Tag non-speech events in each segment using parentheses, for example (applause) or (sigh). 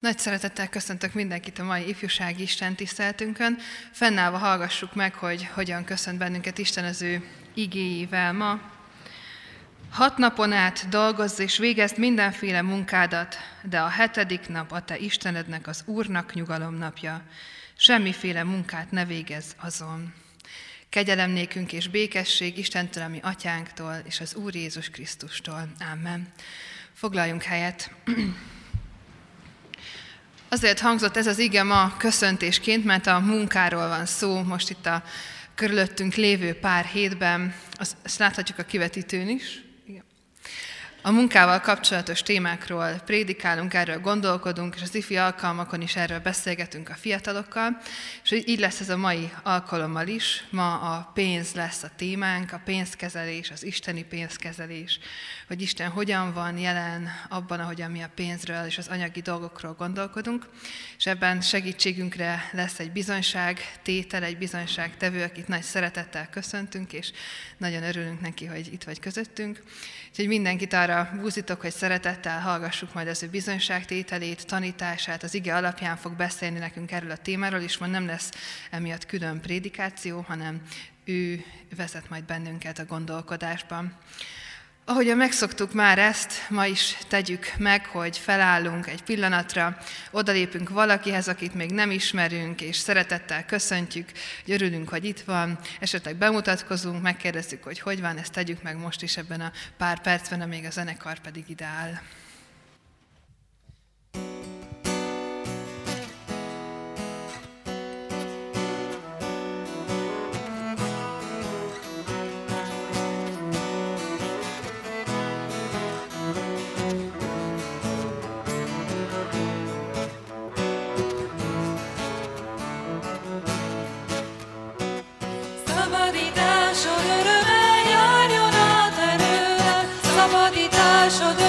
Nagy szeretettel köszöntök mindenkit a mai ifjúsági Isten tiszteltünkön. Fennállva hallgassuk meg, hogy hogyan köszönt bennünket Isten az ő igéjével ma. Hat napon át dolgozz és végezd mindenféle munkádat, de a hetedik nap a te Istenednek, az Úrnak nyugalom napja. Semmiféle munkát ne végezz azon. Kegyelem nékünk és békesség Istentől, ami atyánktól, és az Úr Jézus Krisztustól. Amen. Foglaljunk helyet. (clears throat) Azért hangzott ez az ige ma köszöntésként, mert a munkáról van szó most itt a körülöttünk lévő pár hétben. Azt láthatjuk a kivetítőn is. A munkával kapcsolatos témákról prédikálunk, erről gondolkodunk, és az ifi alkalmakon is erről beszélgetünk a fiatalokkal, és így lesz ez a mai alkalommal is. Ma a pénz lesz a témánk, a pénzkezelés, az isteni pénzkezelés, hogy Isten hogyan van jelen abban, ahogyan mi a pénzről és az anyagi dolgokról gondolkodunk, és ebben segítségünkre lesz egy bizonyság tétel, egy bizonyság tevő, akit nagy szeretettel köszöntünk, és nagyon örülünk neki, hogy itt vagy közöttünk. Úgyhogy mindenkit arra búzítok, hogy szeretettel hallgassuk majd az ő bizonyságtételét, tanítását, az ige alapján fog beszélni nekünk erről a témáról, és ma nem lesz emiatt külön prédikáció, hanem ő vezet majd bennünket a gondolkodásban. Ahogyan megszoktuk már ezt, ma is tegyük meg, hogy felállunk egy pillanatra, odalépünk valakihez, akit még nem ismerünk, és szeretettel köszöntjük, hogy örülünk, hogy itt van, esetleg bemutatkozunk, megkérdezzük, hogy hogy van, ezt tegyük meg most is ebben a pár percben, amíg a zenekar pedig ideál. most, Szabadításod öröme járjon át erővel, szabadításod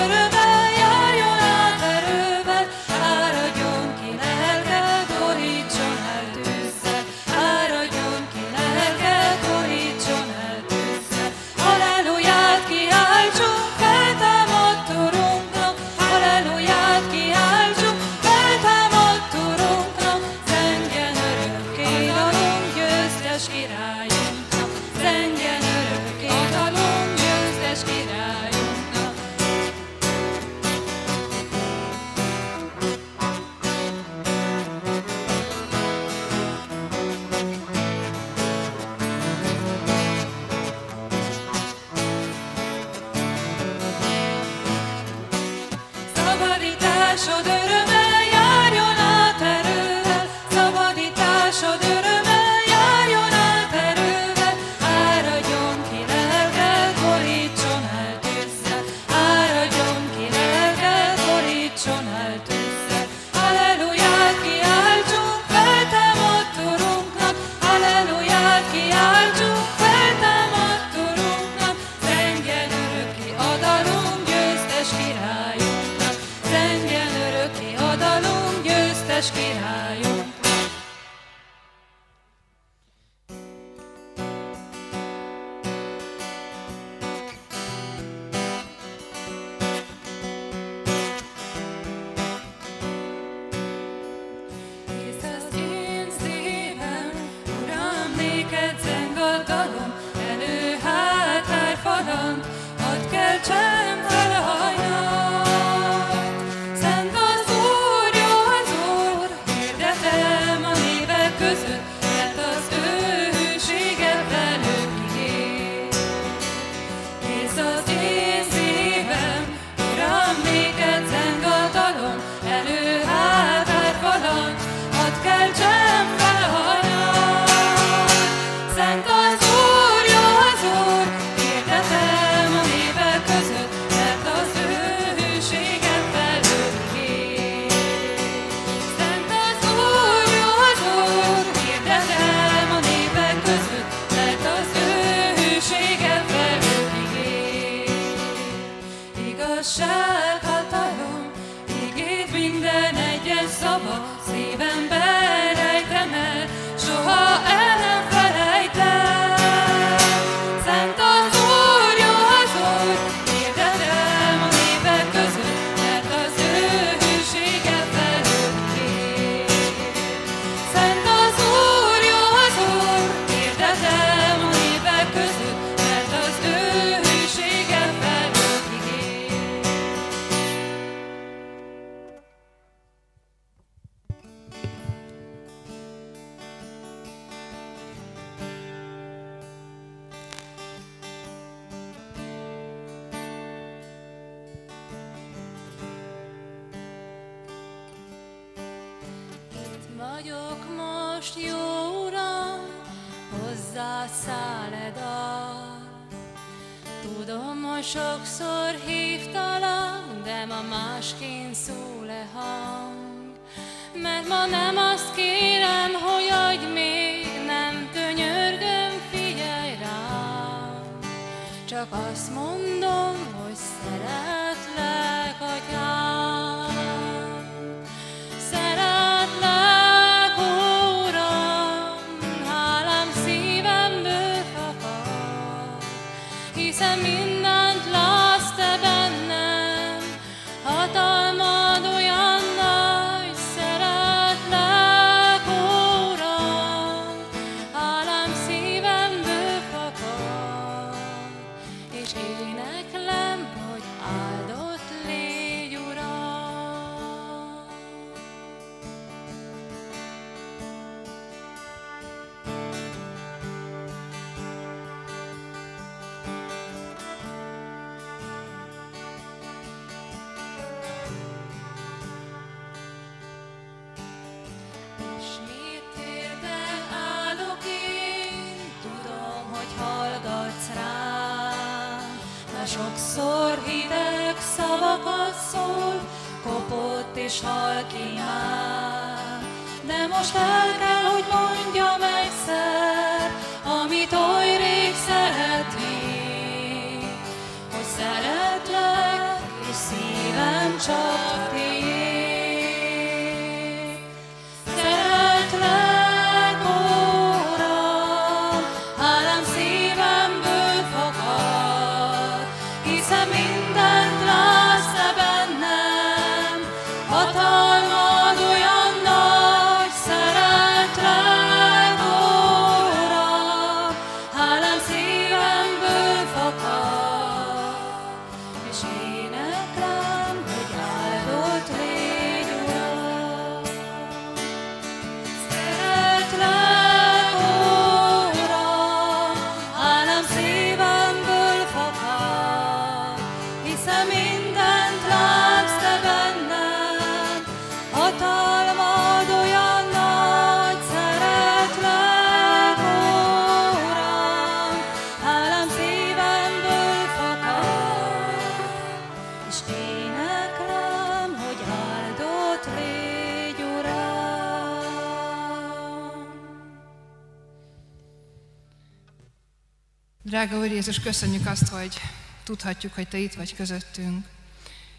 Drága Úr Jézus, köszönjük azt, hogy tudhatjuk, hogy Te itt vagy közöttünk,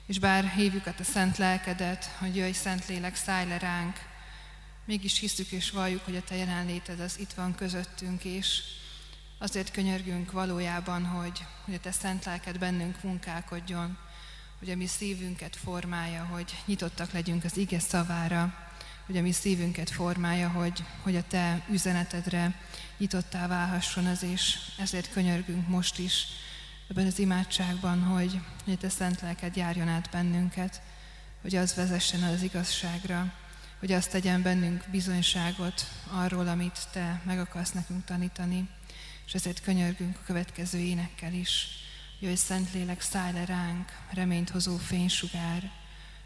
és bár hívjuk a Te szent lelkedet, hogy jöjj szent lélek, szállj le ránk, mégis hiszük és valljuk, hogy a Te jelenléted az itt van közöttünk, és azért könyörgünk valójában, hogy, hogy a Te szent lelked bennünk munkálkodjon, hogy a mi szívünket formálja, hogy nyitottak legyünk az ige szavára, hogy a mi szívünket formálja, hogy, hogy a Te üzenetedre nyitottá válhasson az, és ezért könyörgünk most is ebben az imádságban, hogy, hogy Te szent lelked járjon át bennünket, hogy az vezessen az igazságra, hogy azt tegyen bennünk bizonyságot arról, amit Te meg akarsz nekünk tanítani, és ezért könyörgünk a következő énekkel is. Jöjj, Szentlélek, szállj le ránk, reményt hozó fénysugár,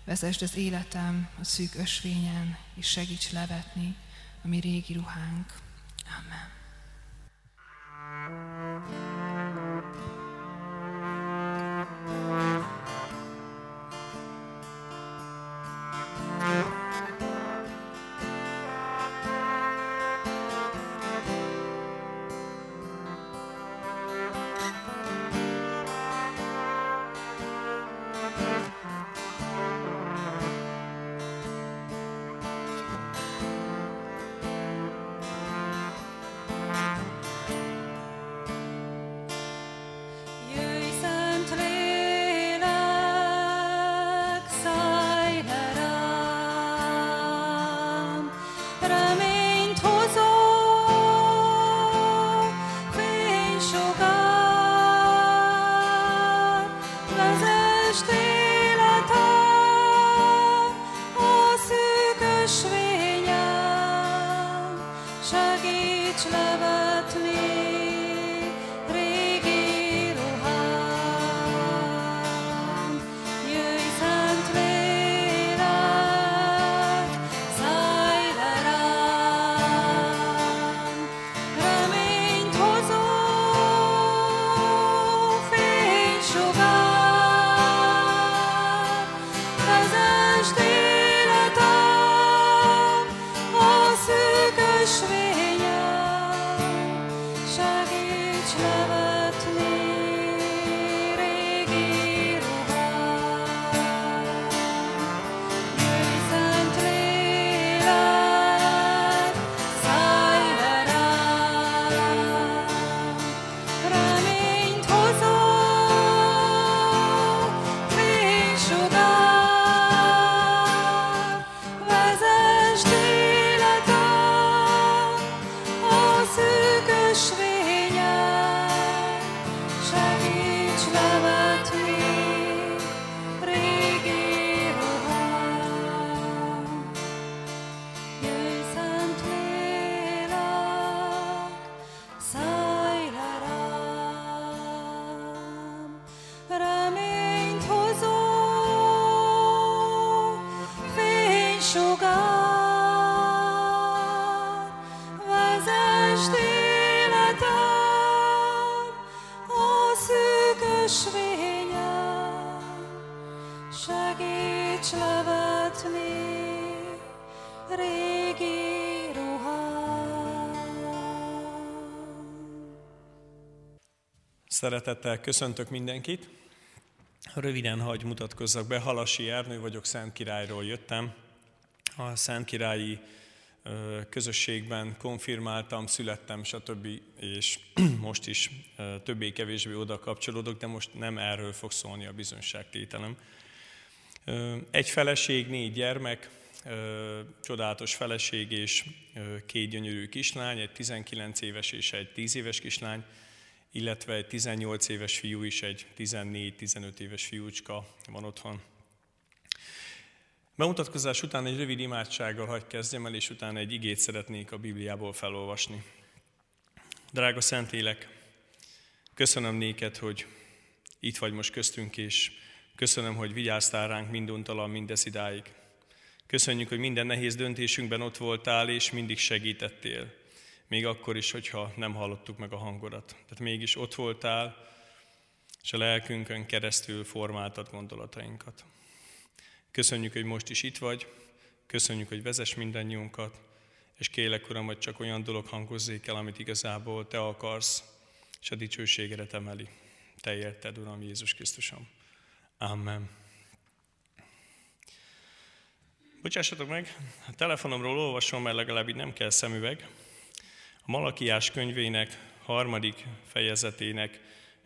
Vezesd az életem a szűk ösvényen, és segíts levetni a mi régi ruhánk. Amen. segíts nevetni. Szeretettel köszöntök mindenkit. Röviden hagy mutatkozzak be, Halasi Ernő vagyok, Szent Királyról jöttem. A Szent Királyi közösségben konfirmáltam, születtem, stb. és (clears throat) most is többé-kevésbé oda kapcsolódok, de most nem erről fog szólni a bizonyságtételem. Egy feleség, négy gyermek, csodálatos feleség és két gyönyörű kislány, egy 19 éves és egy 10 éves kislány, illetve egy 18 éves fiú is, egy 14-15 éves fiúcska van otthon. Bemutatkozás után egy rövid imádsággal hagy kezdjem el, és utána egy igét szeretnék a Bibliából felolvasni. Drága Szentlélek, köszönöm néked, hogy itt vagy most köztünk, és köszönöm, hogy vigyáztál ránk minduntalan mindez idáig. Köszönjük, hogy minden nehéz döntésünkben ott voltál, és mindig segítettél még akkor is, hogyha nem hallottuk meg a hangodat. Tehát mégis ott voltál, és a lelkünkön keresztül formáltad gondolatainkat. Köszönjük, hogy most is itt vagy, köszönjük, hogy vezes mindannyiunkat, és kélek, Uram, hogy csak olyan dolog hangozzék el, amit igazából Te akarsz, és a dicsőségre emeli. Te érted, Uram Jézus Krisztusom. Amen. Bocsássatok meg, a telefonomról olvasom, mert legalább így nem kell szemüveg. A Malakiás könyvének harmadik fejezetének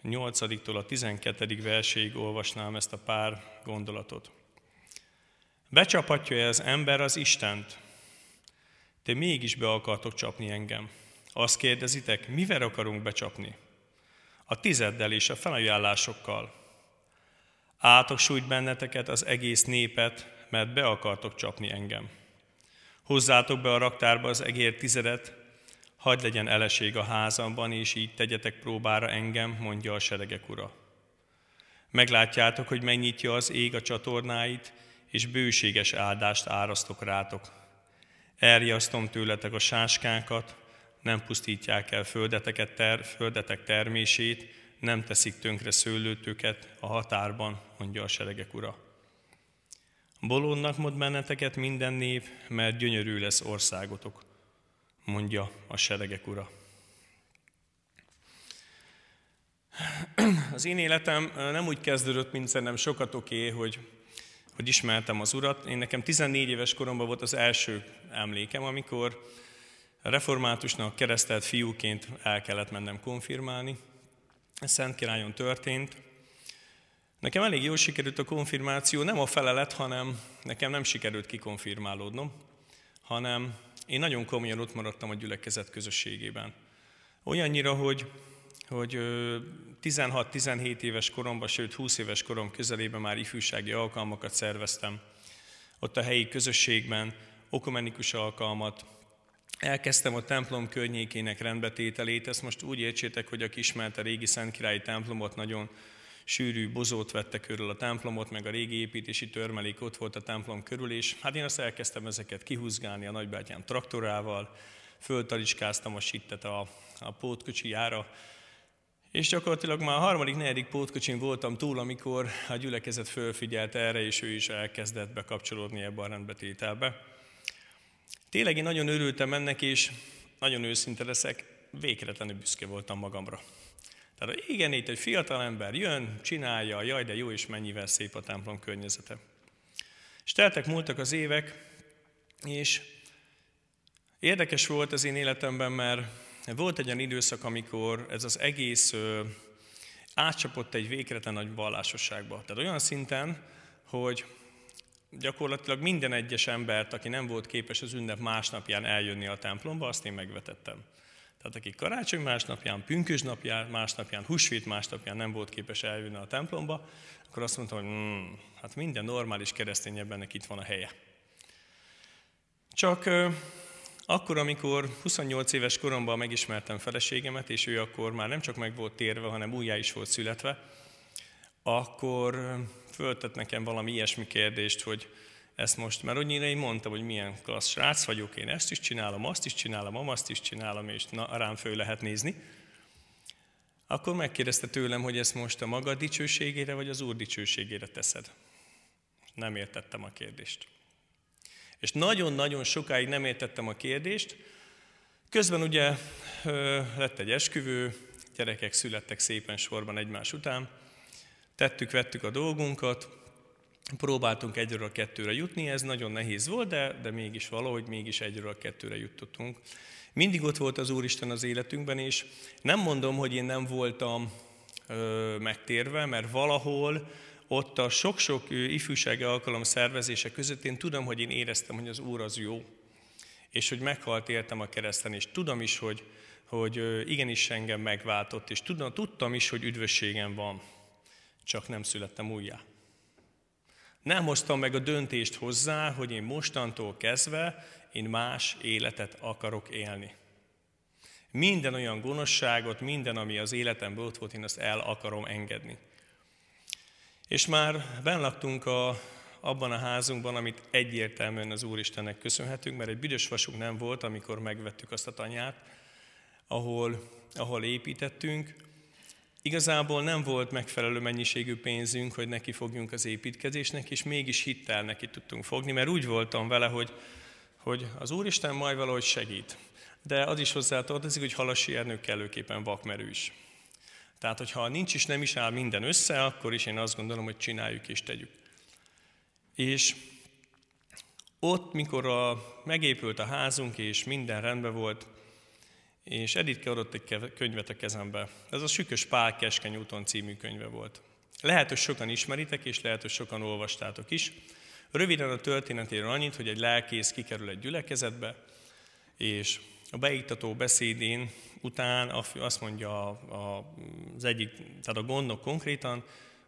8-tól a 12. verséig olvasnám ezt a pár gondolatot. Becsaphatja az ember az Istent? Te mégis be akartok csapni engem. Azt kérdezitek, mivel akarunk becsapni? A tizeddel és a felajánlásokkal. Átok sújt benneteket az egész népet, mert be akartok csapni engem. Hozzátok be a raktárba az egér tizedet, Hagy legyen eleség a házamban, és így tegyetek próbára engem, mondja a seregek ura. Meglátjátok, hogy megnyitja az ég a csatornáit, és bőséges áldást árasztok rátok. Elriasztom tőletek a sáskákat, nem pusztítják el földeteket ter, földetek termését, nem teszik tönkre szőlőtőket a határban, mondja a seregek ura. Bolondnak mond benneteket minden név, mert gyönyörű lesz országotok mondja a seregek ura. Az én életem nem úgy kezdődött, mint szerintem sokatoké, hogy, hogy ismertem az Urat. Én nekem 14 éves koromban volt az első emlékem, amikor reformátusnak keresztelt fiúként el kellett mennem konfirmálni. Ez Szent Királyon történt. Nekem elég jól sikerült a konfirmáció, nem a felelet, hanem nekem nem sikerült kikonfirmálódnom, hanem én nagyon komolyan ott maradtam a gyülekezet közösségében. Olyannyira, hogy, hogy 16-17 éves koromban, sőt 20 éves korom közelében már ifjúsági alkalmakat szerveztem. Ott a helyi közösségben, okumenikus alkalmat, Elkezdtem a templom környékének rendbetételét, ezt most úgy értsétek, hogy aki ismerte a régi Szentkirályi templomot, nagyon sűrű bozót vette körül a templomot, meg a régi építési törmelék ott volt a templom körül, és hát én azt elkezdtem ezeket kihúzgálni a nagybátyám traktorával, föltalicskáztam a sittet a, a pótkocsijára, és gyakorlatilag már a harmadik, negyedik pótkocsin voltam túl, amikor a gyülekezet fölfigyelt erre, és ő is elkezdett bekapcsolódni ebbe a rendbetételbe. Tényleg én nagyon örültem ennek, és nagyon őszinte leszek, végretlenül büszke voltam magamra. Tehát igen, itt egy fiatal ember jön, csinálja, jaj, de jó, és mennyivel szép a templom környezete. És teltek, múltak az évek, és érdekes volt az én életemben, mert volt egy olyan időszak, amikor ez az egész ö, átcsapott egy végretlen nagy vallásosságba. Tehát olyan szinten, hogy gyakorlatilag minden egyes embert, aki nem volt képes az ünnep másnapján eljönni a templomba, azt én megvetettem. Tehát aki karácsony másnapján, pünkös napján, másnapján, húsvét másnapján nem volt képes eljönni a templomba, akkor azt mondta, hogy mm, hát minden normális keresztény ebbennek itt van a helye. Csak akkor, amikor 28 éves koromban megismertem feleségemet, és ő akkor már nem csak meg volt térve, hanem újjá is volt születve, akkor föltett nekem valami ilyesmi kérdést, hogy ezt most, mert annyira én mondtam, hogy milyen klassz srác vagyok, én ezt is csinálom, azt is csinálom, azt is csinálom, és na, rám föl lehet nézni. Akkor megkérdezte tőlem, hogy ezt most a maga dicsőségére, vagy az Úr dicsőségére teszed. Nem értettem a kérdést. És nagyon-nagyon sokáig nem értettem a kérdést. Közben ugye lett egy esküvő, gyerekek születtek szépen sorban egymás után, tettük, vettük a dolgunkat, próbáltunk egyről a kettőre jutni, ez nagyon nehéz volt, de, de mégis valahogy mégis egyről a kettőre jutottunk. Mindig ott volt az Úristen az életünkben, és nem mondom, hogy én nem voltam ö, megtérve, mert valahol ott a sok-sok ifjúsági alkalom szervezése között én tudom, hogy én éreztem, hogy az Úr az jó, és hogy meghalt értem a kereszten, és tudom is, hogy, hogy igenis engem megváltott, és tudom, tudtam is, hogy üdvösségem van, csak nem születtem újjá. Nem hoztam meg a döntést hozzá, hogy én mostantól kezdve én más életet akarok élni. Minden olyan gonoszságot, minden, ami az életemben ott volt, én azt el akarom engedni. És már benlaktunk a, abban a házunkban, amit egyértelműen az Úristennek köszönhetünk, mert egy büdös vasunk nem volt, amikor megvettük azt a tanyát, ahol, ahol építettünk. Igazából nem volt megfelelő mennyiségű pénzünk, hogy neki fogjunk az építkezésnek, és mégis hittel neki tudtunk fogni, mert úgy voltam vele, hogy, hogy az Úristen majd valahogy segít. De az is hozzá tartozik, hogy Halassi Ernő kellőképpen vakmerős. Tehát, hogyha nincs is, nem is áll minden össze, akkor is én azt gondolom, hogy csináljuk és tegyük. És ott, mikor a, megépült a házunk, és minden rendben volt, és Editke adott egy könyvet a kezembe. Ez a Sükös Pál Keskeny úton című könyve volt. Lehet, hogy sokan ismeritek, és lehet, hogy sokan olvastátok is. Röviden a történetéről annyit, hogy egy lelkész kikerül egy gyülekezetbe, és a beiktató beszédén után azt mondja az egyik, tehát a gondnok konkrétan,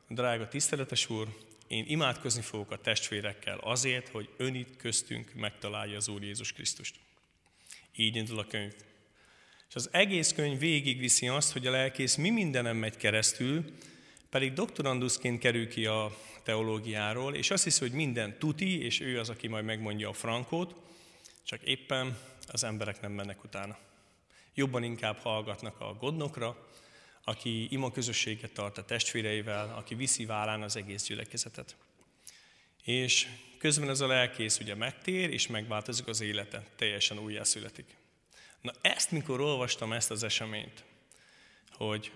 drága tiszteletes úr, én imádkozni fogok a testvérekkel azért, hogy ön itt köztünk megtalálja az Úr Jézus Krisztust. Így indul a könyv. És az egész könyv végigviszi azt, hogy a lelkész mi mindenem megy keresztül, pedig doktoranduszként kerül ki a teológiáról, és azt hiszi, hogy minden tuti, és ő az, aki majd megmondja a frankót, csak éppen az emberek nem mennek utána. Jobban inkább hallgatnak a godnokra, aki ima közösséget tart a testvéreivel, aki viszi vállán az egész gyülekezetet. És közben ez a lelkész ugye megtér, és megváltozik az élete, teljesen újjászületik. Na ezt, mikor olvastam ezt az eseményt, hogy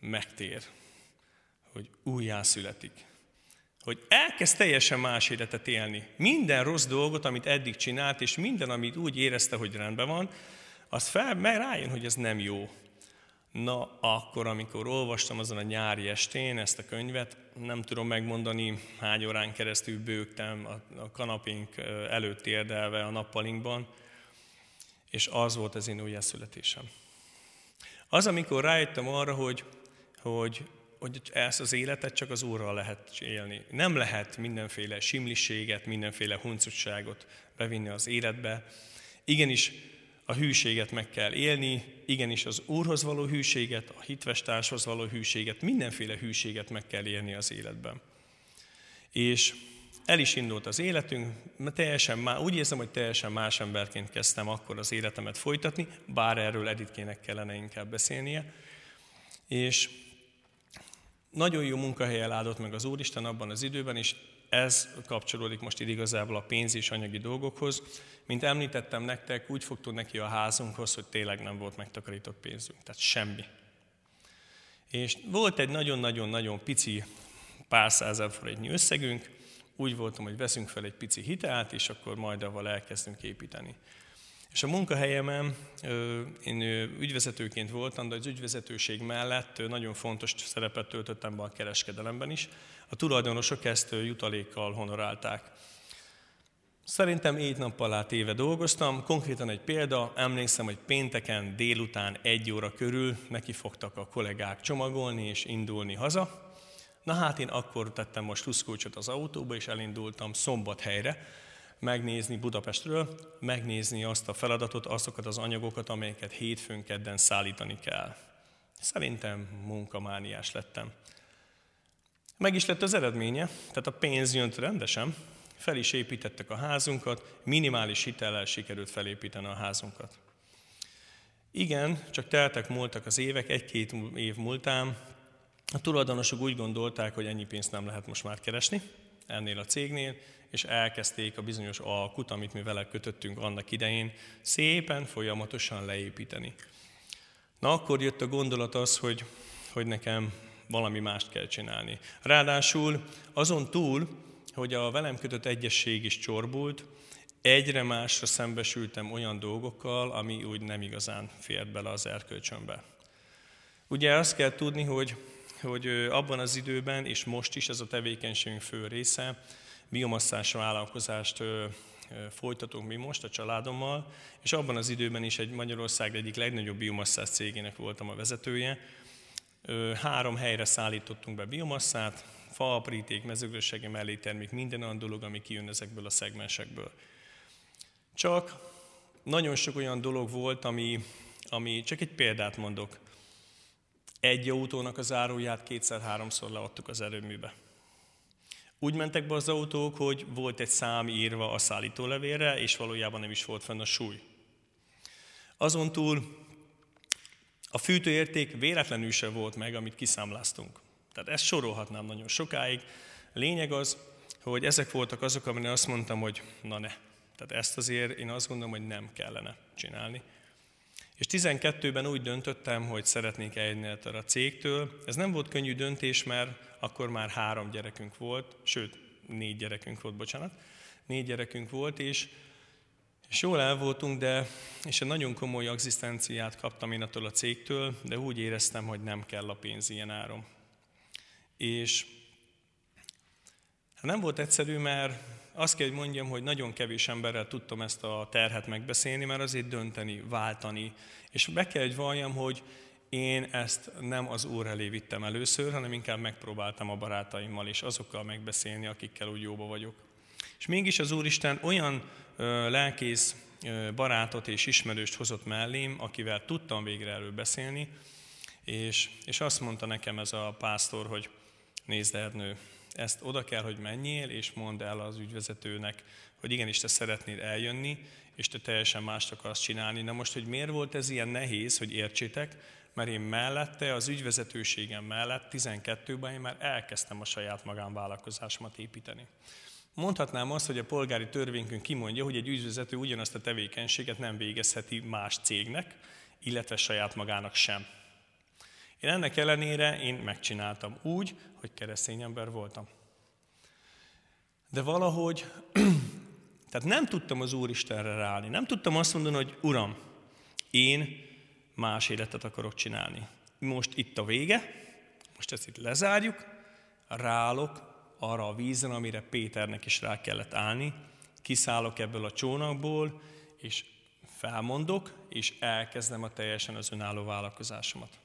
megtér, hogy újjászületik, hogy elkezd teljesen más életet élni. Minden rossz dolgot, amit eddig csinált, és minden, amit úgy érezte, hogy rendben van, az fel, meg rájön, hogy ez nem jó. Na, akkor, amikor olvastam azon a nyári estén ezt a könyvet, nem tudom megmondani, hány órán keresztül bőgtem a, kanapénk előtt érdelve a nappalinkban, és az volt az én újjászületésem. Az, amikor rájöttem arra, hogy, hogy, hogy ezt az életet csak az Úrral lehet élni. Nem lehet mindenféle simliséget, mindenféle huncutságot bevinni az életbe. Igenis, a hűséget meg kell élni, igenis az Úrhoz való hűséget, a hitvestárshoz való hűséget, mindenféle hűséget meg kell élni az életben. És el is indult az életünk, mert teljesen má, úgy érzem, hogy teljesen más emberként kezdtem akkor az életemet folytatni, bár erről Editkének kellene inkább beszélnie. És nagyon jó munkahelyel áldott meg az Úristen abban az időben, és ez kapcsolódik most itt igazából a pénz és anyagi dolgokhoz. Mint említettem nektek, úgy fogtunk neki a házunkhoz, hogy tényleg nem volt megtakarított pénzünk, tehát semmi. És volt egy nagyon-nagyon-nagyon pici pár százezer forintnyi összegünk, úgy voltam, hogy veszünk fel egy pici hitelt, és akkor majd avval elkezdünk építeni. És a munkahelyemen én ügyvezetőként voltam, de az ügyvezetőség mellett nagyon fontos szerepet töltöttem be a kereskedelemben is. A tulajdonosok ezt jutalékkal honorálták. Szerintem éjt nappal át éve dolgoztam. Konkrétan egy példa, emlékszem, hogy pénteken délután egy óra körül neki fogtak a kollégák csomagolni és indulni haza. Na hát én akkor tettem most tuszkulcsot az autóba, és elindultam szombathelyre, megnézni Budapestről, megnézni azt a feladatot, azokat az anyagokat, amelyeket hétfőn kedden szállítani kell. Szerintem munkamániás lettem. Meg is lett az eredménye, tehát a pénz jött rendesen, fel is építettek a házunkat, minimális hitellel sikerült felépíteni a házunkat. Igen, csak teltek múltak az évek, egy-két év múltán a tulajdonosok úgy gondolták, hogy ennyi pénzt nem lehet most már keresni, ennél a cégnél, és elkezdték a bizonyos alkut, amit mi vele kötöttünk annak idején, szépen, folyamatosan leépíteni. Na akkor jött a gondolat az, hogy, hogy nekem valami mást kell csinálni. Ráadásul azon túl, hogy a velem kötött egyesség is csorbult, egyre másra szembesültem olyan dolgokkal, ami úgy nem igazán fért bele az erkölcsömbe. Ugye azt kell tudni, hogy, hogy abban az időben, és most is ez a tevékenységünk fő része, biomasszás vállalkozást folytatunk mi most a családommal, és abban az időben is egy Magyarország egyik legnagyobb biomasszás cégének voltam a vezetője. Három helyre szállítottunk be biomasszát, fa, apríték, mezőgazdasági mellétermék, minden olyan dolog, ami kijön ezekből a szegmensekből. Csak nagyon sok olyan dolog volt, ami, ami csak egy példát mondok. Egy autónak az áróját kétszer-háromszor leadtuk az erőműbe. Úgy mentek be az autók, hogy volt egy szám írva a szállítólevélre, és valójában nem is volt fenn a súly. Azon túl a fűtőérték véletlenül se volt meg, amit kiszámláztunk. Tehát ezt sorolhatnám nagyon sokáig. Lényeg az, hogy ezek voltak azok, amire azt mondtam, hogy na ne. Tehát ezt azért én azt gondolom, hogy nem kellene csinálni. És 12-ben úgy döntöttem, hogy szeretnék eljönni a cégtől. Ez nem volt könnyű döntés, mert akkor már három gyerekünk volt, sőt, négy gyerekünk volt, bocsánat. Négy gyerekünk volt, és, és jól el voltunk, de és egy nagyon komoly egzisztenciát kaptam én attól a cégtől, de úgy éreztem, hogy nem kell a pénz ilyen áron. És hát nem volt egyszerű, mert azt kell, hogy mondjam, hogy nagyon kevés emberrel tudtam ezt a terhet megbeszélni, mert azért dönteni, váltani. És be kell, hogy valljam, hogy én ezt nem az Úr elé vittem először, hanem inkább megpróbáltam a barátaimmal és azokkal megbeszélni, akikkel úgy jóba vagyok. És mégis az Úristen olyan ö, lelkész ö, barátot és ismerőst hozott mellém, akivel tudtam végre erről beszélni, és, és azt mondta nekem ez a pásztor, hogy nézd Ernő, ezt oda kell, hogy menjél, és mondd el az ügyvezetőnek, hogy igenis te szeretnéd eljönni, és te teljesen mást akarsz csinálni. Na most, hogy miért volt ez ilyen nehéz, hogy értsétek, mert én mellette, az ügyvezetőségem mellett 12-ben én már elkezdtem a saját magánvállalkozásomat építeni. Mondhatnám azt, hogy a polgári törvényünk kimondja, hogy egy ügyvezető ugyanazt a tevékenységet nem végezheti más cégnek, illetve saját magának sem. Én ennek ellenére én megcsináltam úgy, hogy keresztény ember voltam. De valahogy, (clears throat) tehát nem tudtam az Úristenre ráállni. Nem tudtam azt mondani, hogy Uram, én más életet akarok csinálni. Most itt a vége, most ezt itt lezárjuk, rálok arra a vízen, amire Péternek is rá kellett állni, kiszállok ebből a csónakból, és felmondok, és elkezdem a teljesen az önálló vállalkozásomat.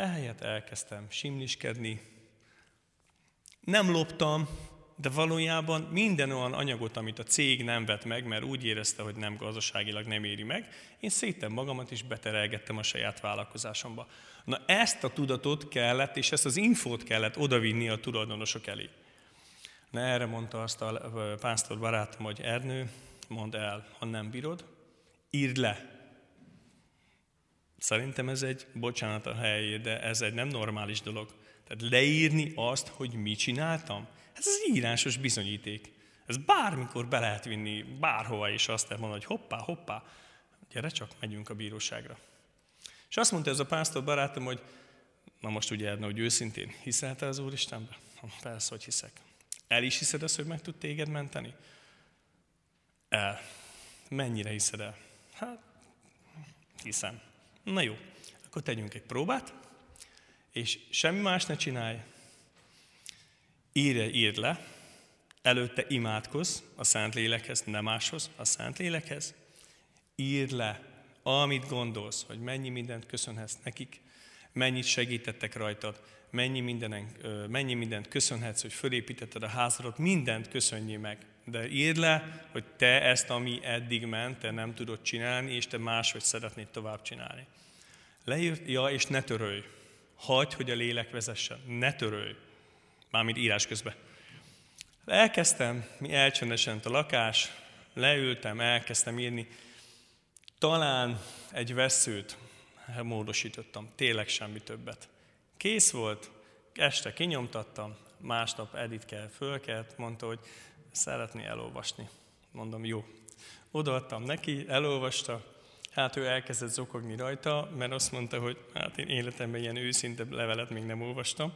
Ehelyett elkezdtem simliskedni. Nem loptam, de valójában minden olyan anyagot, amit a cég nem vett meg, mert úgy érezte, hogy nem gazdaságilag nem éri meg, én szétem magamat is beterelgettem a saját vállalkozásomba. Na ezt a tudatot kellett, és ezt az infót kellett odavinni a tulajdonosok elé. Na erre mondta azt a pásztor barátom, hogy Ernő, mondd el, ha nem bírod, írd le, Szerintem ez egy, bocsánat a helyé, de ez egy nem normális dolog. Tehát leírni azt, hogy mit csináltam, ez az írásos bizonyíték. Ez bármikor be lehet vinni bárhova, és azt mondani, hogy hoppá, hoppá, gyere csak, megyünk a bíróságra. És azt mondta ez a pásztor barátom, hogy na most ugye Edna, hogy őszintén, hiszel te az Úristenbe? Persze, hogy hiszek. El is hiszed azt, hogy meg tud téged menteni? El. Mennyire hiszed el? Hát, hiszem. Na jó, akkor tegyünk egy próbát, és semmi más ne csinálj. Írj, írd le, előtte imádkozz a Szentlélekhez, nem máshoz, a Szentlélekhez. Írd le, amit gondolsz, hogy mennyi mindent köszönhetsz nekik, mennyit segítettek rajtad, mennyi, mindenen, mennyi mindent köszönhetsz, hogy fölépítetted a házadat, mindent köszönjél meg. De írd le, hogy te ezt, ami eddig ment, te nem tudod csinálni, és te máshogy szeretnéd tovább csinálni. Leírt, ja, és ne törölj. Hagy, hogy a lélek vezessen. Ne törölj. Mármint írás közben. Elkezdtem, mi elcsendesent a lakás, leültem, elkezdtem írni. Talán egy veszőt módosítottam, tényleg semmi többet. Kész volt, este kinyomtattam, másnap Editke fölkelt, mondta, hogy szeretné elolvasni. Mondom, jó. Odaadtam neki, elolvasta, hát ő elkezdett zokogni rajta, mert azt mondta, hogy hát én életemben ilyen őszinte levelet még nem olvastam.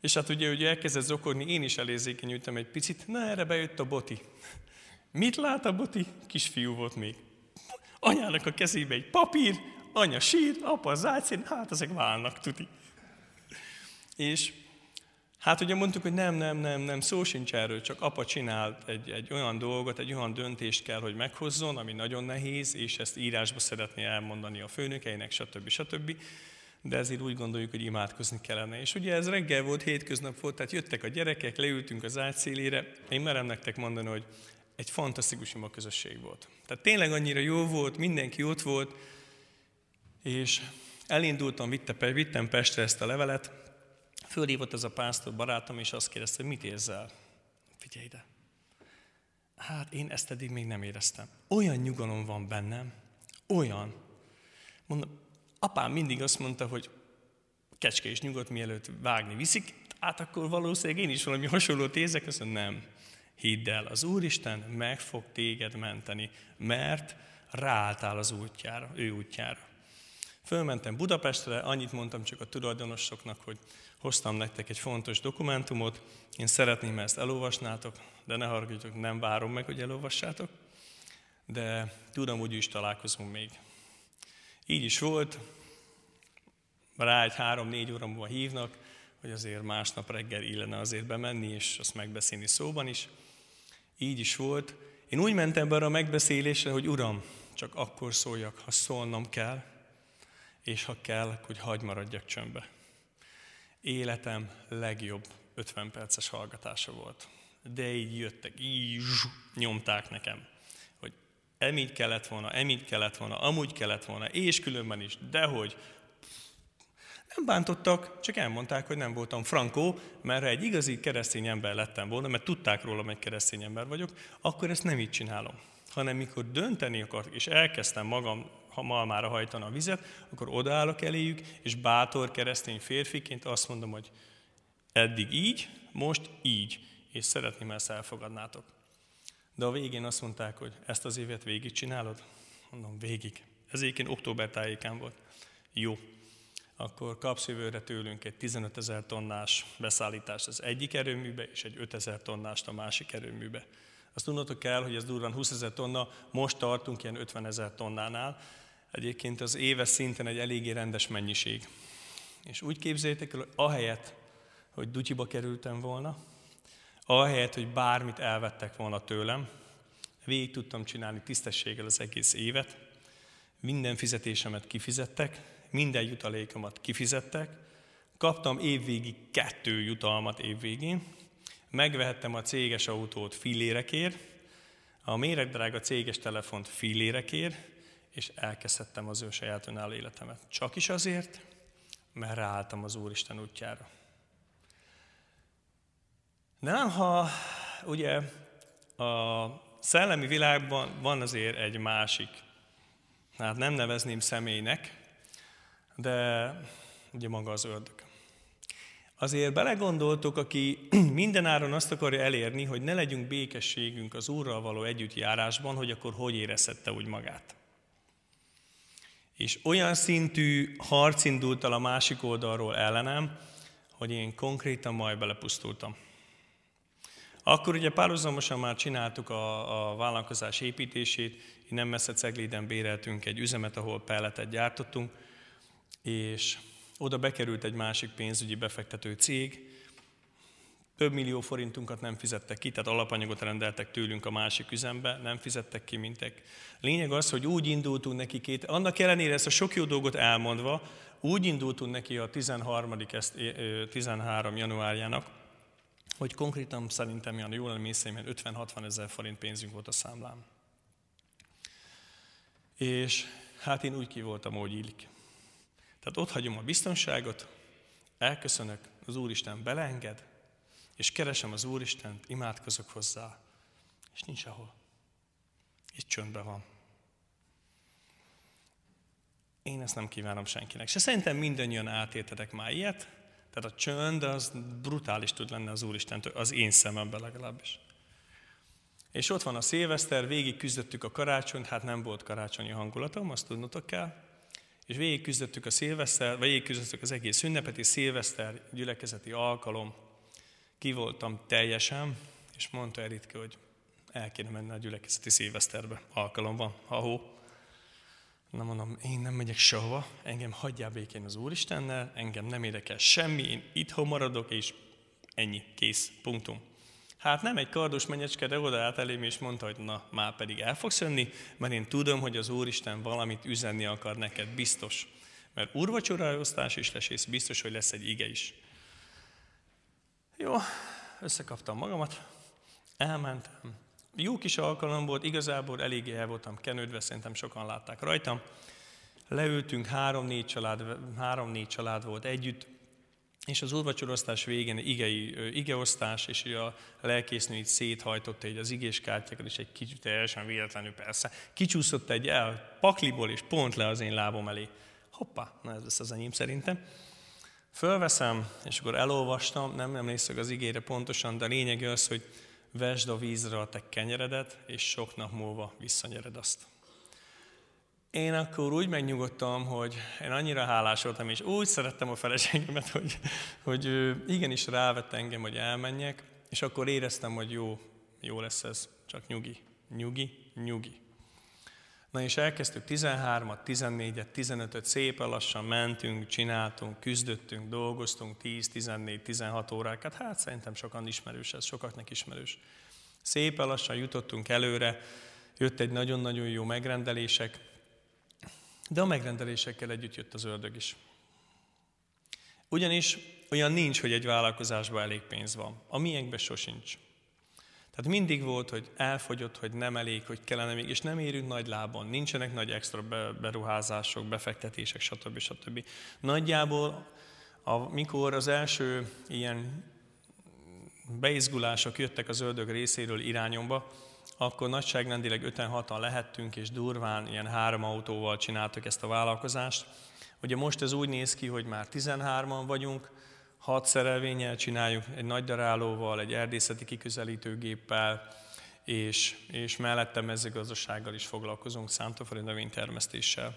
És hát ugye, hogy elkezdett zokogni, én is elérzékenyültem egy picit, na erre bejött a boti. Mit lát a boti? Kisfiú volt még. Anyának a kezébe egy papír, anya sír, apa zácén, hát ezek válnak, tuti. És hát ugye mondtuk, hogy nem, nem, nem, nem, szó sincs erről, csak apa csinált egy, egy olyan dolgot, egy olyan döntést kell, hogy meghozzon, ami nagyon nehéz, és ezt írásba szeretné elmondani a főnökeinek, stb. stb. De ezért úgy gondoljuk, hogy imádkozni kellene. És ugye ez reggel volt, hétköznap volt, tehát jöttek a gyerekek, leültünk az ágy szélére. Én merem nektek mondani, hogy egy fantasztikus ima közösség volt. Tehát tényleg annyira jó volt, mindenki ott volt, és elindultam, vittem Pestre ezt a levelet, fölhívott ez a pásztor barátom, és azt kérdezte, mit érzel? Figyelj ide. Hát én ezt eddig még nem éreztem. Olyan nyugalom van bennem, olyan. Mondom, apám mindig azt mondta, hogy kecske és nyugodt mielőtt vágni viszik, hát akkor valószínűleg én is valami hasonlót érzek, azt mondom, nem. Hidd el, az Úristen meg fog téged menteni, mert ráálltál az útjára, ő útjára. Fölmentem Budapestre, annyit mondtam csak a tulajdonosoknak, hogy hoztam nektek egy fontos dokumentumot, én szeretném, ezt elolvasnátok, de ne haragudjatok, nem várom meg, hogy elolvassátok, de tudom, hogy is találkozunk még. Így is volt, rá egy három-négy óra múlva hívnak, hogy azért másnap reggel illene azért bemenni, és azt megbeszélni szóban is. Így is volt. Én úgy mentem be a megbeszélésre, hogy Uram, csak akkor szóljak, ha szólnom kell, és ha kell, hogy hagy maradjak csöndbe. Életem legjobb 50 perces hallgatása volt. De így jöttek, így nyomták nekem, hogy emígy kellett volna, emígy kellett volna, amúgy kellett volna, és különben is, dehogy. Nem bántottak, csak elmondták, hogy nem voltam frankó, mert ha egy igazi keresztény ember lettem volna, mert tudták rólam, hogy keresztény ember vagyok, akkor ezt nem így csinálom. Hanem mikor dönteni akarok, és elkezdtem magam ha malmára hajtana a vizet, akkor odaállok eléjük, és bátor keresztény férfiként azt mondom, hogy eddig így, most így, és szeretném, ezt elfogadnátok. De a végén azt mondták, hogy ezt az évet végig csinálod? Mondom, végig. Ez egyébként október tájékán volt. Jó. Akkor kapsz jövőre tőlünk egy 15 ezer tonnás beszállítást az egyik erőműbe, és egy 5 ezer tonnást a másik erőműbe. Azt tudnotok kell, hogy ez durván 20 ezer tonna, most tartunk ilyen 50 ezer tonnánál, Egyébként az éves szinten egy eléggé rendes mennyiség. És úgy képzeljétek el, hogy ahelyett, hogy dutyiba kerültem volna, ahelyett, hogy bármit elvettek volna tőlem, végig tudtam csinálni tisztességgel az egész évet, minden fizetésemet kifizettek, minden jutalékomat kifizettek, kaptam évvégi kettő jutalmat évvégén, megvehettem a céges autót fillérekért, a méregdrága céges telefont fillérekért, és elkezdhettem az ő saját önálló életemet. Csak is azért, mert ráálltam az Úristen útjára. Nem, ha ugye a szellemi világban van azért egy másik, hát nem nevezném személynek, de ugye maga az ördög. Azért belegondoltuk, aki (clears throat) mindenáron azt akarja elérni, hogy ne legyünk békességünk az Úrral való együttjárásban, hogy akkor hogy érezhette úgy magát. És olyan szintű harc indult el a másik oldalról ellenem, hogy én konkrétan majd belepusztultam. Akkor ugye párhuzamosan már csináltuk a, a vállalkozás építését, nem messze Cegléden béreltünk egy üzemet, ahol pelletet gyártottunk, és oda bekerült egy másik pénzügyi befektető cég, több millió forintunkat nem fizettek ki, tehát alapanyagot rendeltek tőlünk a másik üzembe, nem fizettek ki mintek. Lényeg az, hogy úgy indultunk neki két, annak ellenére ezt a sok jó dolgot elmondva, úgy indultunk neki a 13. Ezt, 13 januárjának, hogy konkrétan szerintem olyan jól emlékszem, 50-60 ezer forint pénzünk volt a számlám. És hát én úgy ki voltam, ahogy illik. Tehát ott hagyom a biztonságot, elköszönök, az Úristen beleenged, és keresem az Úristent, imádkozok hozzá, és nincs ahol. És csöndben van. Én ezt nem kívánom senkinek. Se szerintem mindannyian átéltetek már ilyet, Tehát a csönd az brutális tud lenni az Úristentől, az én szememben legalábbis. És ott van a szilveszter, végig küzdöttük a karácsonyt, hát nem volt karácsonyi hangulatom, azt tudnotok kell. És végig küzdöttük a szilveszter, vagy végig küzdöttük az egész ünnepet, és szilveszter gyülekezeti alkalom. Ki voltam teljesen, és mondta Eritke, hogy el kéne menni a gyülekezeti szilveszterbe. Alkalom van, ha-hó. Na mondom, én nem megyek sehova, engem hagyjál békén az Úristennel, engem nem érdekel semmi, én itthon maradok, és ennyi, kész, punktum. Hát nem egy kardos menyecske, de oda állt elém, és mondta, hogy na, már pedig el fogsz jönni, mert én tudom, hogy az Úristen valamit üzenni akar neked, biztos. Mert úrvacsoraosztás is lesz, és biztos, hogy lesz egy ige is. Jó, összekaptam magamat, elmentem. Jó kis alkalom volt, igazából eléggé el voltam kenődve, szerintem sokan látták rajtam. Leültünk, három-négy család, három-négy család volt együtt, és az úrvacsorosztás végén igei, igeosztás, és a lelkésznő így széthajtotta egy az igés kártyákat, és egy kicsit teljesen véletlenül persze. Kicsúszott egy el pakliból, és pont le az én lábom elé. Hoppá, na ez lesz az enyém szerintem. Fölveszem, és akkor elolvastam, nem emlékszek az igére pontosan, de a lényeg az, hogy vesd a vízre a te kenyeredet, és sok nap múlva visszanyered azt. Én akkor úgy megnyugodtam, hogy én annyira hálás voltam, és úgy szerettem a feleségemet, (laughs) hogy, hogy igenis rávett engem, hogy elmenjek, és akkor éreztem, hogy jó, jó lesz ez, csak nyugi, nyugi, nyugi. Na és elkezdtük 13-at, 14-et, 15-öt, szépen lassan mentünk, csináltunk, küzdöttünk, dolgoztunk 10, 14, 16 órákat. Hát szerintem sokan ismerős ez, sokaknak ismerős. Szépen lassan jutottunk előre, jött egy nagyon-nagyon jó megrendelések, de a megrendelésekkel együtt jött az ördög is. Ugyanis olyan nincs, hogy egy vállalkozásban elég pénz van. A miénkben sosincs. Tehát mindig volt, hogy elfogyott, hogy nem elég, hogy kellene még, és nem érünk nagy lábon, nincsenek nagy extra beruházások, befektetések, stb. stb. Nagyjából, amikor az első ilyen beizgulások jöttek az ördög részéről irányomba, akkor nagyságrendileg 5-6-an lehettünk, és durván ilyen három autóval csináltuk ezt a vállalkozást. Ugye most ez úgy néz ki, hogy már 13-an vagyunk, hat szerelvényel csináljuk, egy nagy darálóval, egy erdészeti kiközelítőgéppel, és, és mellette mezőgazdasággal is foglalkozunk, szántóföldi növénytermesztéssel.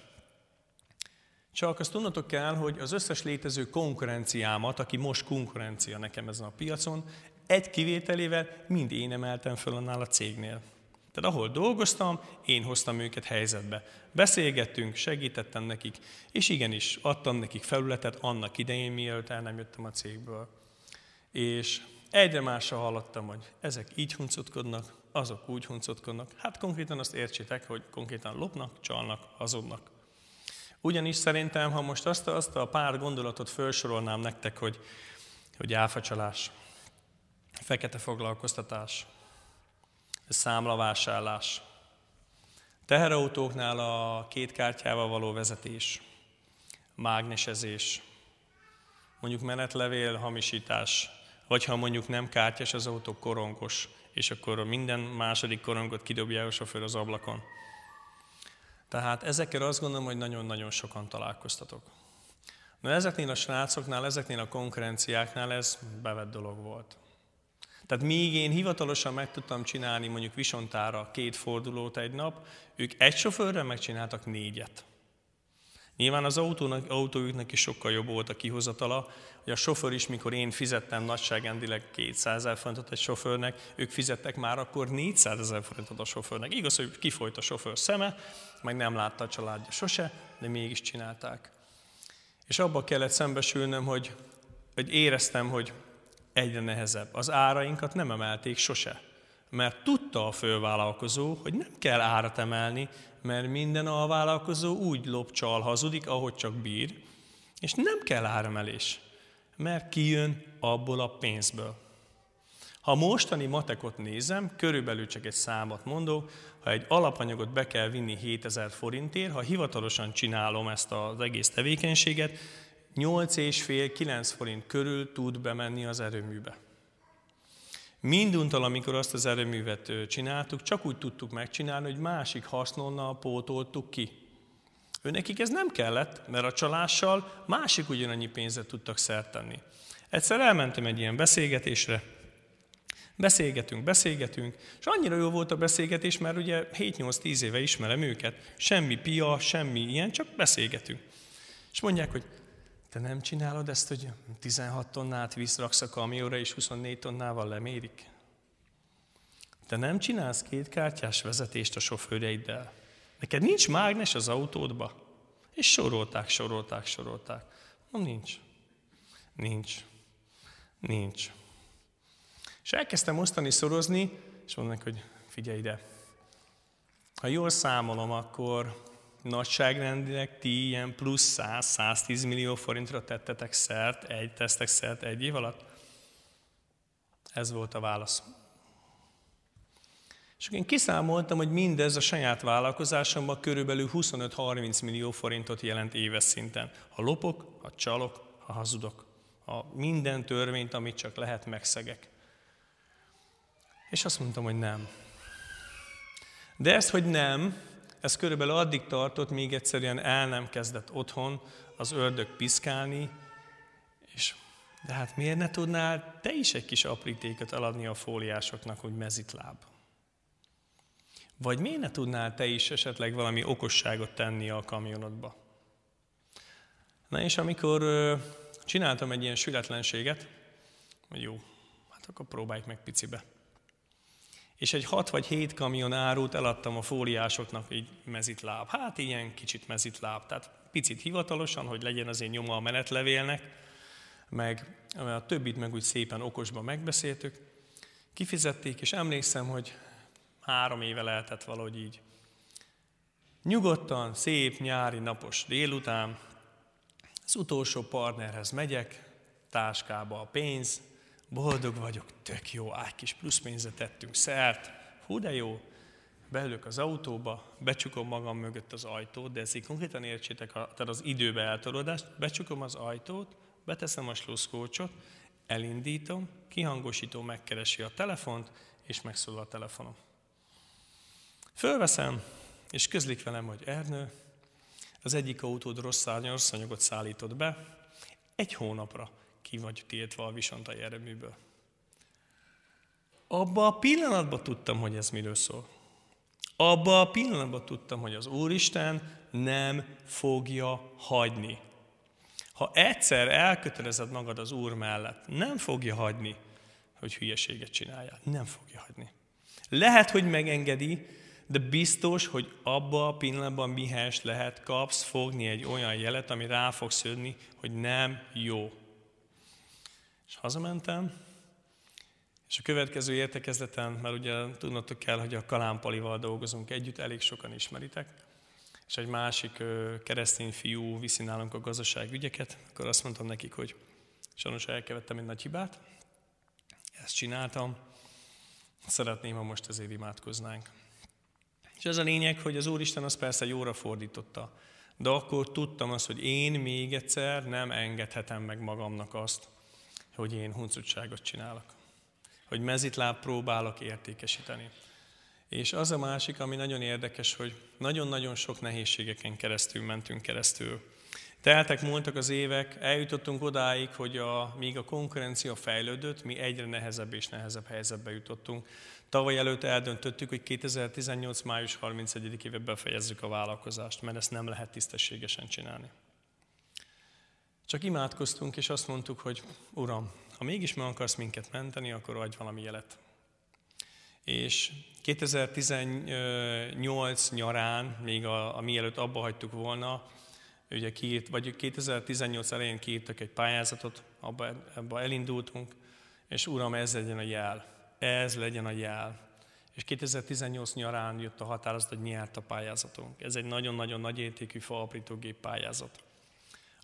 Csak azt tudnotok kell, hogy az összes létező konkurenciámat, aki most konkurencia nekem ezen a piacon, egy kivételével mind én emeltem föl annál a cégnél. Tehát ahol dolgoztam, én hoztam őket helyzetbe. Beszélgettünk, segítettem nekik, és igenis, adtam nekik felületet annak idején, mielőtt el nem jöttem a cégből. És egyre másra hallottam, hogy ezek így huncutkodnak, azok úgy huncutkodnak. Hát konkrétan azt értsétek, hogy konkrétan lopnak, csalnak, hazudnak. Ugyanis szerintem, ha most azt, azt a pár gondolatot felsorolnám nektek, hogy, hogy áfacsalás, fekete foglalkoztatás, számlavásárlás, teherautóknál a két kártyával való vezetés, mágnesezés, mondjuk menetlevél hamisítás, vagy ha mondjuk nem kártyás az autó, korongos, és akkor minden második korongot kidobja a sofőr az ablakon. Tehát ezekkel azt gondolom, hogy nagyon-nagyon sokan találkoztatok. Na ezeknél a srácoknál, ezeknél a konkurenciáknál ez bevett dolog volt. Tehát míg én hivatalosan meg tudtam csinálni mondjuk Visontára két fordulót egy nap, ők egy sofőrrel megcsináltak négyet. Nyilván az autónak, autójuknak is sokkal jobb volt a kihozatala, hogy a sofőr is, mikor én fizettem nagyságrendileg 200 ezer forintot egy sofőrnek, ők fizettek már akkor 400 ezer forintot a sofőrnek. Igaz, hogy kifolyt a sofőr szeme, meg nem látta a családja sose, de mégis csinálták. És abba kellett szembesülnöm, hogy, hogy éreztem, hogy egyre nehezebb. Az árainkat nem emelték sose, mert tudta a fővállalkozó, hogy nem kell árat emelni, mert minden alvállalkozó úgy lopcsal hazudik, ahogy csak bír, és nem kell áremelés, mert kijön abból a pénzből. Ha mostani matekot nézem, körülbelül csak egy számot mondok, ha egy alapanyagot be kell vinni 7000 forintért, ha hivatalosan csinálom ezt az egész tevékenységet, 8,5-9 forint körül tud bemenni az erőműbe. Minduntal, amikor azt az erőművet csináltuk, csak úgy tudtuk megcsinálni, hogy másik hasznonnal pótoltuk ki. Őnekik ez nem kellett, mert a csalással másik ugyanannyi pénzet tudtak szert tenni. Egyszer elmentem egy ilyen beszélgetésre, Beszélgetünk, beszélgetünk, és annyira jó volt a beszélgetés, mert ugye 7-8-10 éve ismerem őket, semmi pia, semmi ilyen, csak beszélgetünk. És mondják, hogy te nem csinálod ezt, hogy 16 tonnát visszraksz a kamióra, és 24 tonnával lemérik? Te nem csinálsz két kártyás vezetést a sofőreiddel? Neked nincs mágnes az autódba? És sorolták, sorolták, sorolták. Nem nincs. Nincs. Nincs. És elkezdtem osztani, szorozni, és mondanak, hogy figyelj ide. Ha jól számolom, akkor nagyságrendileg ti ilyen plusz 100-110 millió forintra tettetek szert, egy tesztek szert egy év alatt? Ez volt a válasz. És én kiszámoltam, hogy mindez a saját vállalkozásomban körülbelül 25-30 millió forintot jelent éves szinten. Ha lopok, ha csalok, ha hazudok. A minden törvényt, amit csak lehet, megszegek. És azt mondtam, hogy nem. De ez, hogy nem, ez körülbelül addig tartott, míg egyszerűen el nem kezdett otthon az ördög piszkálni, és de hát miért ne tudnál te is egy kis aprítéket eladni a fóliásoknak, hogy mezitláb? Vagy miért ne tudnál te is esetleg valami okosságot tenni a kamionodba? Na és amikor csináltam egy ilyen sületlenséget, hogy jó, hát akkor próbáljuk meg picibe és egy hat vagy hét kamion árut eladtam a fóliásoknak így mezitláb. Hát ilyen kicsit mezitláb, tehát picit hivatalosan, hogy legyen azért nyoma a menetlevélnek, meg a többit meg úgy szépen okosban megbeszéltük. Kifizették, és emlékszem, hogy három éve lehetett valahogy így. Nyugodtan, szép nyári napos délután, az utolsó partnerhez megyek, táskába a pénz, boldog vagyok, tök jó, egy kis pluszpénzet tettünk szert, hú de jó, beülök az autóba, becsukom magam mögött az ajtót, de ezt így konkrétan értsétek, tehát az időbe eltolódást, becsukom az ajtót, beteszem a sluszkócsot, elindítom, kihangosító megkeresi a telefont, és megszól a telefonom. Fölveszem, és közlik velem, hogy Ernő, az egyik autód rossz, rossz anyagot szállított be, egy hónapra ki vagy tiltva a visontai erőműből. Abba a pillanatban tudtam, hogy ez miről szól. Abba a pillanatban tudtam, hogy az Úristen nem fogja hagyni. Ha egyszer elkötelezed magad az Úr mellett, nem fogja hagyni, hogy hülyeséget csináljál. Nem fogja hagyni. Lehet, hogy megengedi, de biztos, hogy abba a pillanatban mihez lehet, kapsz fogni egy olyan jelet, ami rá fog szödni, hogy nem jó. És hazamentem, és a következő értekezleten, mert ugye tudnotok kell, hogy a Kalámpalival dolgozunk együtt, elég sokan ismeritek, és egy másik keresztény fiú viszi nálunk a gazdaságügyeket, akkor azt mondtam nekik, hogy sajnos elkevettem egy nagy hibát, ezt csináltam, szeretném, ha most ezért imádkoznánk. És ez a lényeg, hogy az Úristen az persze jóra fordította, de akkor tudtam azt, hogy én még egyszer nem engedhetem meg magamnak azt, hogy én huncutságot csinálok. Hogy mezitláb próbálok értékesíteni. És az a másik, ami nagyon érdekes, hogy nagyon-nagyon sok nehézségeken keresztül mentünk keresztül. Teltek, múltak az évek, eljutottunk odáig, hogy a, míg a konkurencia fejlődött, mi egyre nehezebb és nehezebb helyzetbe jutottunk. Tavaly előtt eldöntöttük, hogy 2018. május 31-éve befejezzük a vállalkozást, mert ezt nem lehet tisztességesen csinálni. Csak imádkoztunk, és azt mondtuk, hogy Uram, ha mégis meg akarsz minket menteni, akkor adj valami jelet. És 2018 nyarán, még a, a mielőtt abba hagytuk volna, ugye kiírt, vagy 2018 elején kiírtak egy pályázatot, abba, abba elindultunk, és Uram, ez legyen a jel. Ez legyen a jel. És 2018 nyarán jött a határozat, hogy nyert a pályázatunk. Ez egy nagyon-nagyon nagy értékű faaprítógép pályázat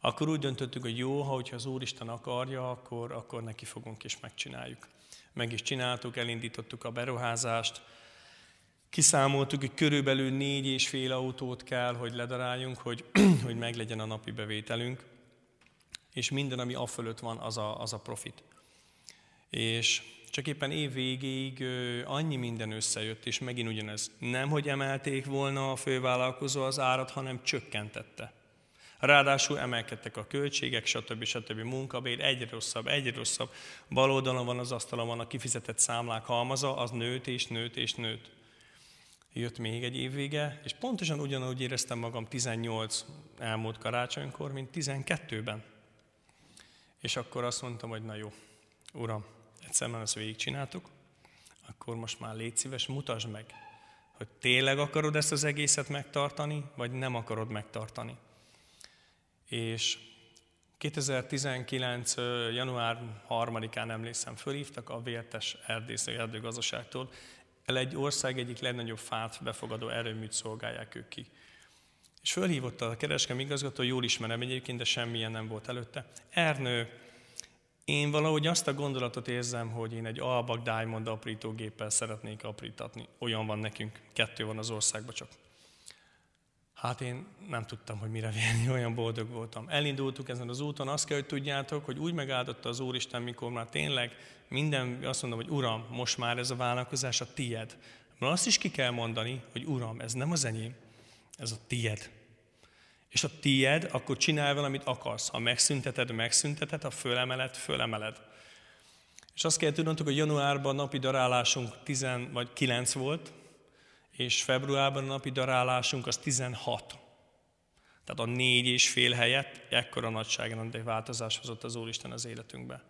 akkor úgy döntöttük, hogy jó, ha hogyha az Úristen akarja, akkor, akkor neki fogunk és megcsináljuk. Meg is csináltuk, elindítottuk a beruházást, kiszámoltuk, hogy körülbelül négy és fél autót kell, hogy ledaráljunk, hogy, (clears throat) hogy meglegyen a napi bevételünk, és minden, ami afölött van, az a, az a profit. És csak éppen év végéig annyi minden összejött, és megint ugyanez. Nem, hogy emelték volna a fővállalkozó az árat, hanem csökkentette. Ráadásul emelkedtek a költségek, stb. stb. munkabér, egyre rosszabb, egyre rosszabb. Bal oldalon van az asztalon van a kifizetett számlák halmaza, az nőtt és nőtt és nőtt. Jött még egy évvége, és pontosan ugyanúgy éreztem magam 18 elmúlt karácsonykor, mint 12-ben. És akkor azt mondtam, hogy na jó, Uram, egyszer már ezt végigcsináltuk, akkor most már légy szíves, mutasd meg, hogy tényleg akarod ezt az egészet megtartani, vagy nem akarod megtartani. És 2019. január 3-án emlékszem, fölhívtak a Vértes Erdészeti Erdőgazdaságtól. El egy ország egyik legnagyobb fát befogadó erőműt szolgálják ők ki. És fölhívott a kereskedelmi igazgató, jól ismerem egyébként, de semmilyen nem volt előtte. Ernő, én valahogy azt a gondolatot érzem, hogy én egy Albak Diamond aprítógéppel szeretnék aprítatni. Olyan van nekünk, kettő van az országban csak. Hát én nem tudtam, hogy mire vélni, (laughs) olyan boldog voltam. Elindultuk ezen az úton, azt kell, hogy tudjátok, hogy úgy megáldotta az Úristen, mikor már tényleg minden, azt mondom, hogy Uram, most már ez a vállalkozás a tied. Mert azt is ki kell mondani, hogy Uram, ez nem az enyém, ez a tied. És a tied, akkor csinálj valamit akarsz. Ha megszünteted, megszünteted, ha fölemeled, fölemeled. És azt kell tudnotok, hogy januárban napi darálásunk 10 vagy 9 volt, és februárban a napi darálásunk az 16. Tehát a négy és fél helyett ekkora egy változás hozott az Úristen az életünkbe.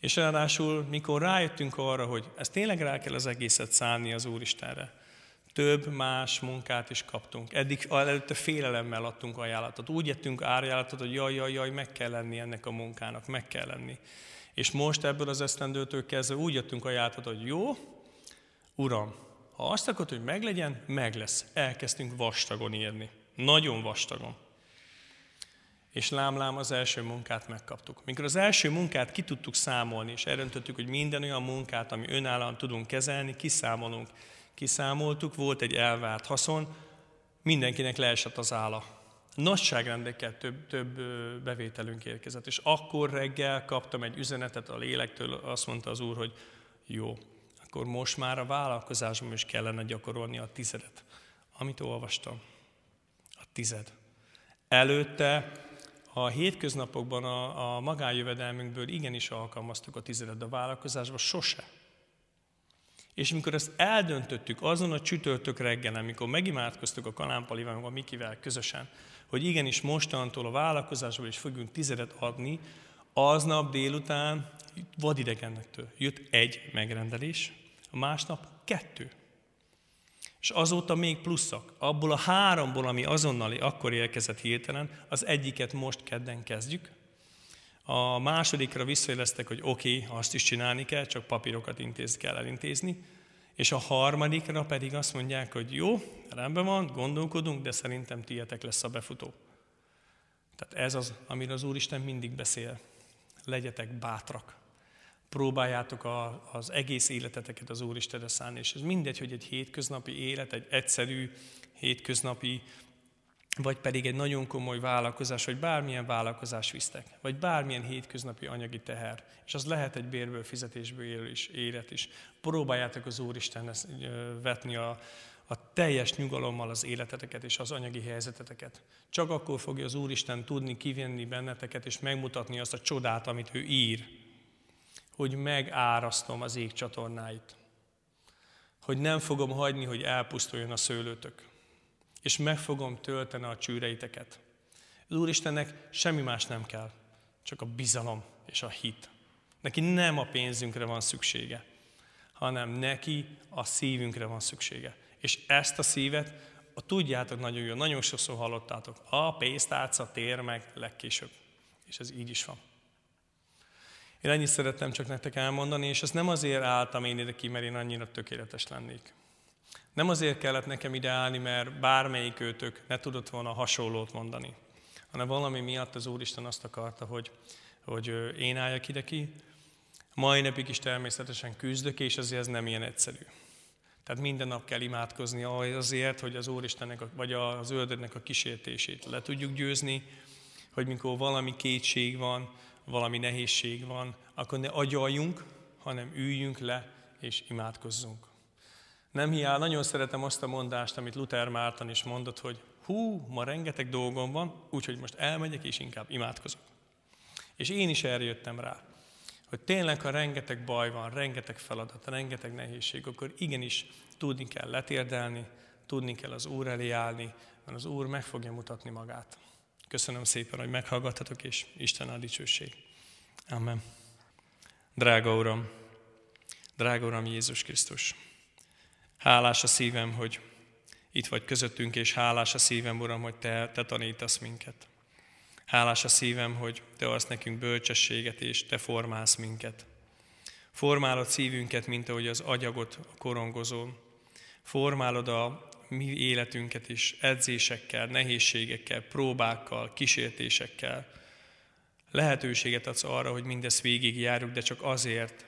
És ráadásul, mikor rájöttünk arra, hogy ez tényleg rá kell az egészet szállni az Úristenre, több más munkát is kaptunk. Eddig előtte félelemmel adtunk ajánlatot. Úgy jettünk árajánlatot, hogy jaj, jaj, jaj, meg kell lenni ennek a munkának, meg kell lenni. És most ebből az esztendőtől kezdve úgy jöttünk ajánlatot, hogy jó, Uram, ha azt akarod, hogy meglegyen, meg lesz. Elkezdtünk vastagon írni. Nagyon vastagon. És lámlám az első munkát megkaptuk. Mikor az első munkát ki tudtuk számolni, és eldöntöttük, hogy minden olyan munkát, ami önállóan tudunk kezelni, kiszámolunk. Kiszámoltuk, volt egy elvárt haszon, mindenkinek leesett az álla. Nagyságrendekkel több, több bevételünk érkezett. És akkor reggel kaptam egy üzenetet a lélektől, azt mondta az úr, hogy jó, akkor most már a vállalkozásban is kellene gyakorolni a tizedet, amit olvastam. A tized. Előtte a hétköznapokban a, a magánjövedelmünkből igenis alkalmaztuk a tizedet, a vállalkozásban sose. És amikor ezt eldöntöttük azon a csütörtök reggel, amikor megimádkoztuk a Kalánpalival, a Mikivel közösen, hogy igenis mostantól a vállalkozásból is fogunk tizedet adni, aznap délután vadidegennektől jött egy megrendelés, a másnap kettő. És azóta még pluszak. Abból a háromból, ami azonnali akkor érkezett hirtelen, az egyiket most kedden kezdjük. A másodikra visszajeleztek, hogy oké, okay, azt is csinálni kell, csak papírokat intéz, kell elintézni. És a harmadikra pedig azt mondják, hogy jó, rendben van, gondolkodunk, de szerintem tietek lesz a befutó. Tehát ez az, amiről az Úristen mindig beszél. Legyetek bátrak próbáljátok a, az egész életeteket az Úristenre szállni. És ez mindegy, hogy egy hétköznapi élet, egy egyszerű hétköznapi, vagy pedig egy nagyon komoly vállalkozás, vagy bármilyen vállalkozás visztek, vagy bármilyen hétköznapi anyagi teher. És az lehet egy bérből, fizetésből élő is, élet is. Próbáljátok az Úristen vetni a, a teljes nyugalommal az életeteket és az anyagi helyzeteteket. Csak akkor fogja az Úristen tudni kivenni benneteket és megmutatni azt a csodát, amit ő ír hogy megárasztom az ég csatornáit. Hogy nem fogom hagyni, hogy elpusztuljon a szőlőtök. És meg fogom tölteni a csűreiteket. Az Úristennek semmi más nem kell, csak a bizalom és a hit. Neki nem a pénzünkre van szüksége, hanem neki a szívünkre van szüksége. És ezt a szívet, a tudjátok nagyon jól, nagyon sokszor hallottátok, a pénztárca tér meg legkésőbb. És ez így is van. Én ennyit szerettem csak nektek elmondani, és ezt nem azért álltam én ide ki, mert én annyira tökéletes lennék. Nem azért kellett nekem ide állni, mert bármelyik őtök ne tudott volna hasonlót mondani, hanem valami miatt az Úristen azt akarta, hogy, hogy én álljak ide ki. Mai napig is természetesen küzdök, és azért ez nem ilyen egyszerű. Tehát minden nap kell imádkozni azért, hogy az Úristennek, vagy az ördögnek a kísértését le tudjuk győzni, hogy mikor valami kétség van, valami nehézség van, akkor ne agyaljunk, hanem üljünk le és imádkozzunk. Nem hiába, nagyon szeretem azt a mondást, amit Luther Márton is mondott, hogy hú, ma rengeteg dolgom van, úgyhogy most elmegyek és inkább imádkozok. És én is erre jöttem rá, hogy tényleg, ha rengeteg baj van, rengeteg feladat, rengeteg nehézség, akkor igenis tudni kell letérdelni, tudni kell az Úr elé állni, mert az Úr meg fogja mutatni magát. Köszönöm szépen, hogy meghallgattatok, és Isten a dicsőség. Amen. Drága Uram, drága Uram Jézus Krisztus, hálás a szívem, hogy itt vagy közöttünk, és hálás a szívem, Uram, hogy Te, te tanítasz minket. Hálás a szívem, hogy Te adsz nekünk bölcsességet, és Te formálsz minket. Formálod szívünket, mint ahogy az agyagot korongozol. Formálod a mi életünket is edzésekkel, nehézségekkel, próbákkal, kísértésekkel. Lehetőséget adsz arra, hogy mindezt végigjárjuk, de csak azért,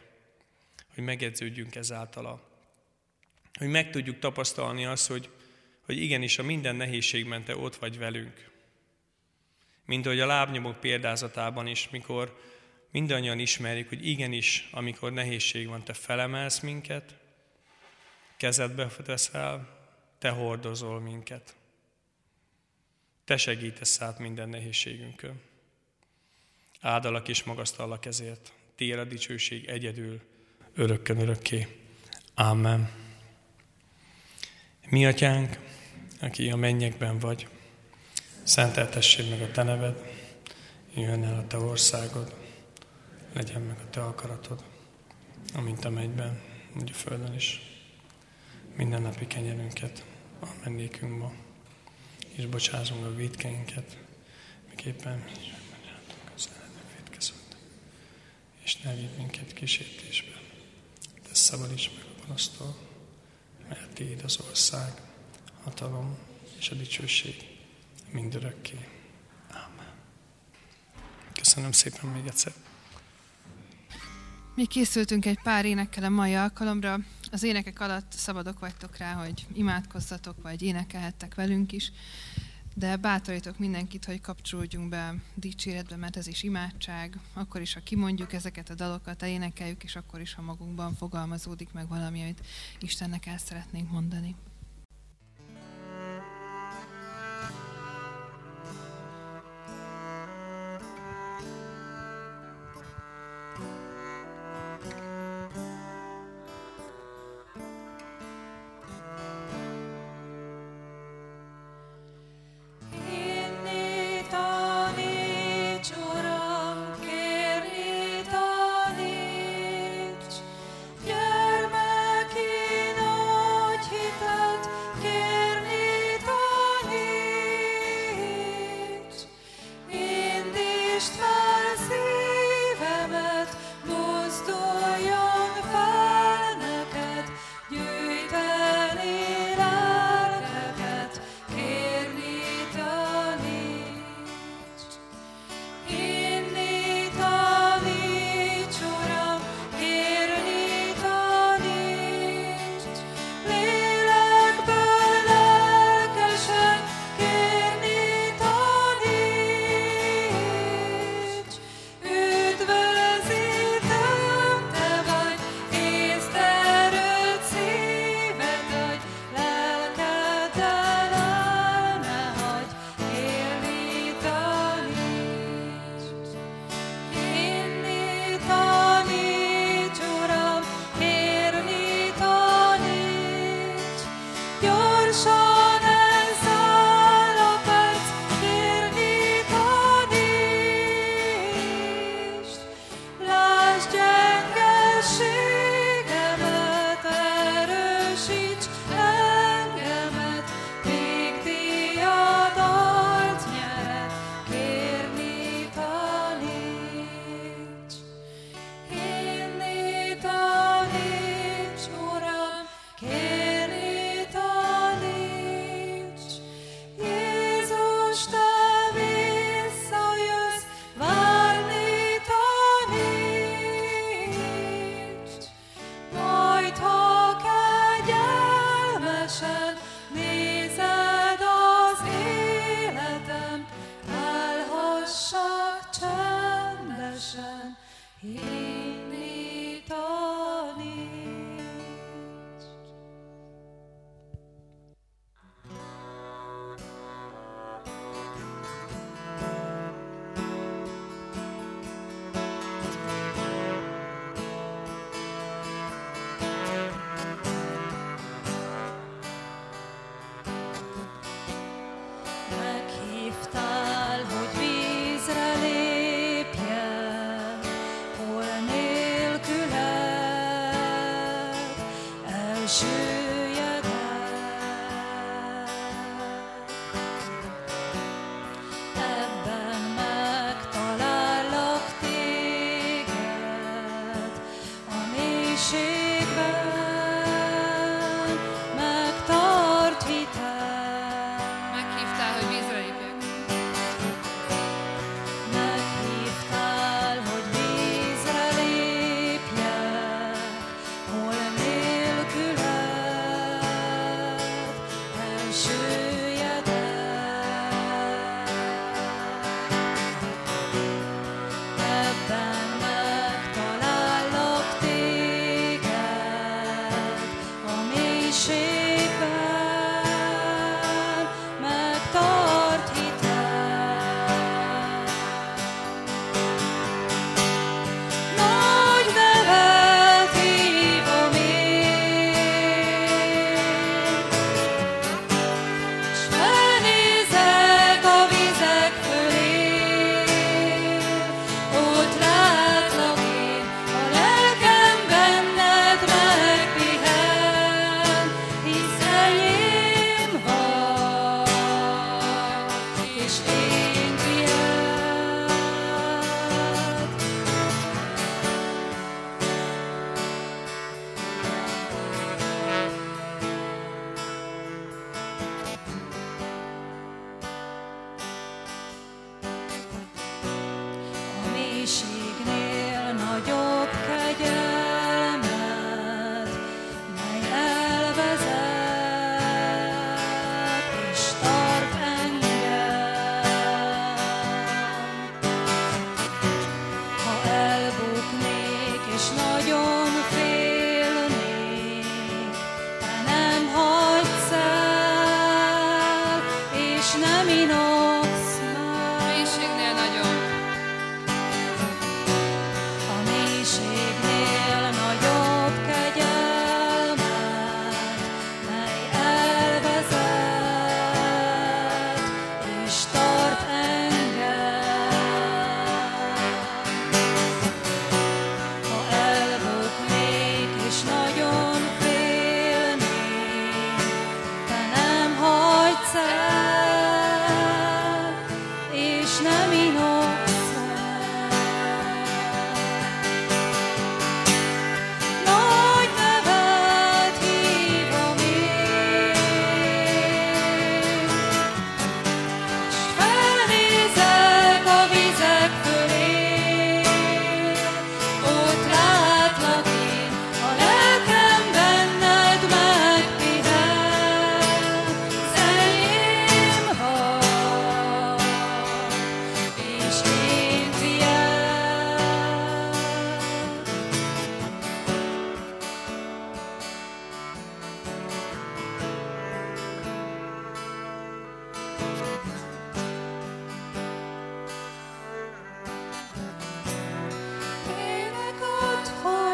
hogy megedződjünk ezáltala. Hogy meg tudjuk tapasztalni azt, hogy, hogy igenis a minden nehézségben Te ott vagy velünk. Mint ahogy a lábnyomok példázatában is, mikor mindannyian ismerjük, hogy igenis, amikor nehézség van, Te felemelsz minket, kezedbe veszel, te hordozol minket. Te segítesz át minden nehézségünkön. Áldalak és magasztallak ezért. Tiéd a dicsőség egyedül, örökkön örökké. Amen. Mi atyánk, aki a mennyekben vagy, szenteltessék meg a te neved, jöjjön el a te országod, legyen meg a te akaratod, amint a mennyben, úgy a földön is. Minden napi kenyerünket a mennékünk ma, és bocsázunk a védkeinket, miképpen mi is megbocsátunk az ellenünk védkezőt. És ne vidd minket kísértésbe, de szabadíts meg a gonosztól, mert Tiéd az ország, hatalom és a dicsőség mindörökké. Amen. Köszönöm szépen még egyszer. Mi készültünk egy pár énekkel a mai alkalomra. Az énekek alatt szabadok vagytok rá, hogy imádkozzatok, vagy énekelhettek velünk is, de bátorítok mindenkit, hogy kapcsolódjunk be dicséretbe, mert ez is imádság. Akkor is, ha kimondjuk ezeket a dalokat, énekeljük, és akkor is, ha magunkban fogalmazódik meg valami, amit Istennek el szeretnénk mondani.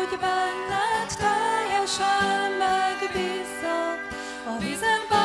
Hogy benned teljesen megbízzak, a vizen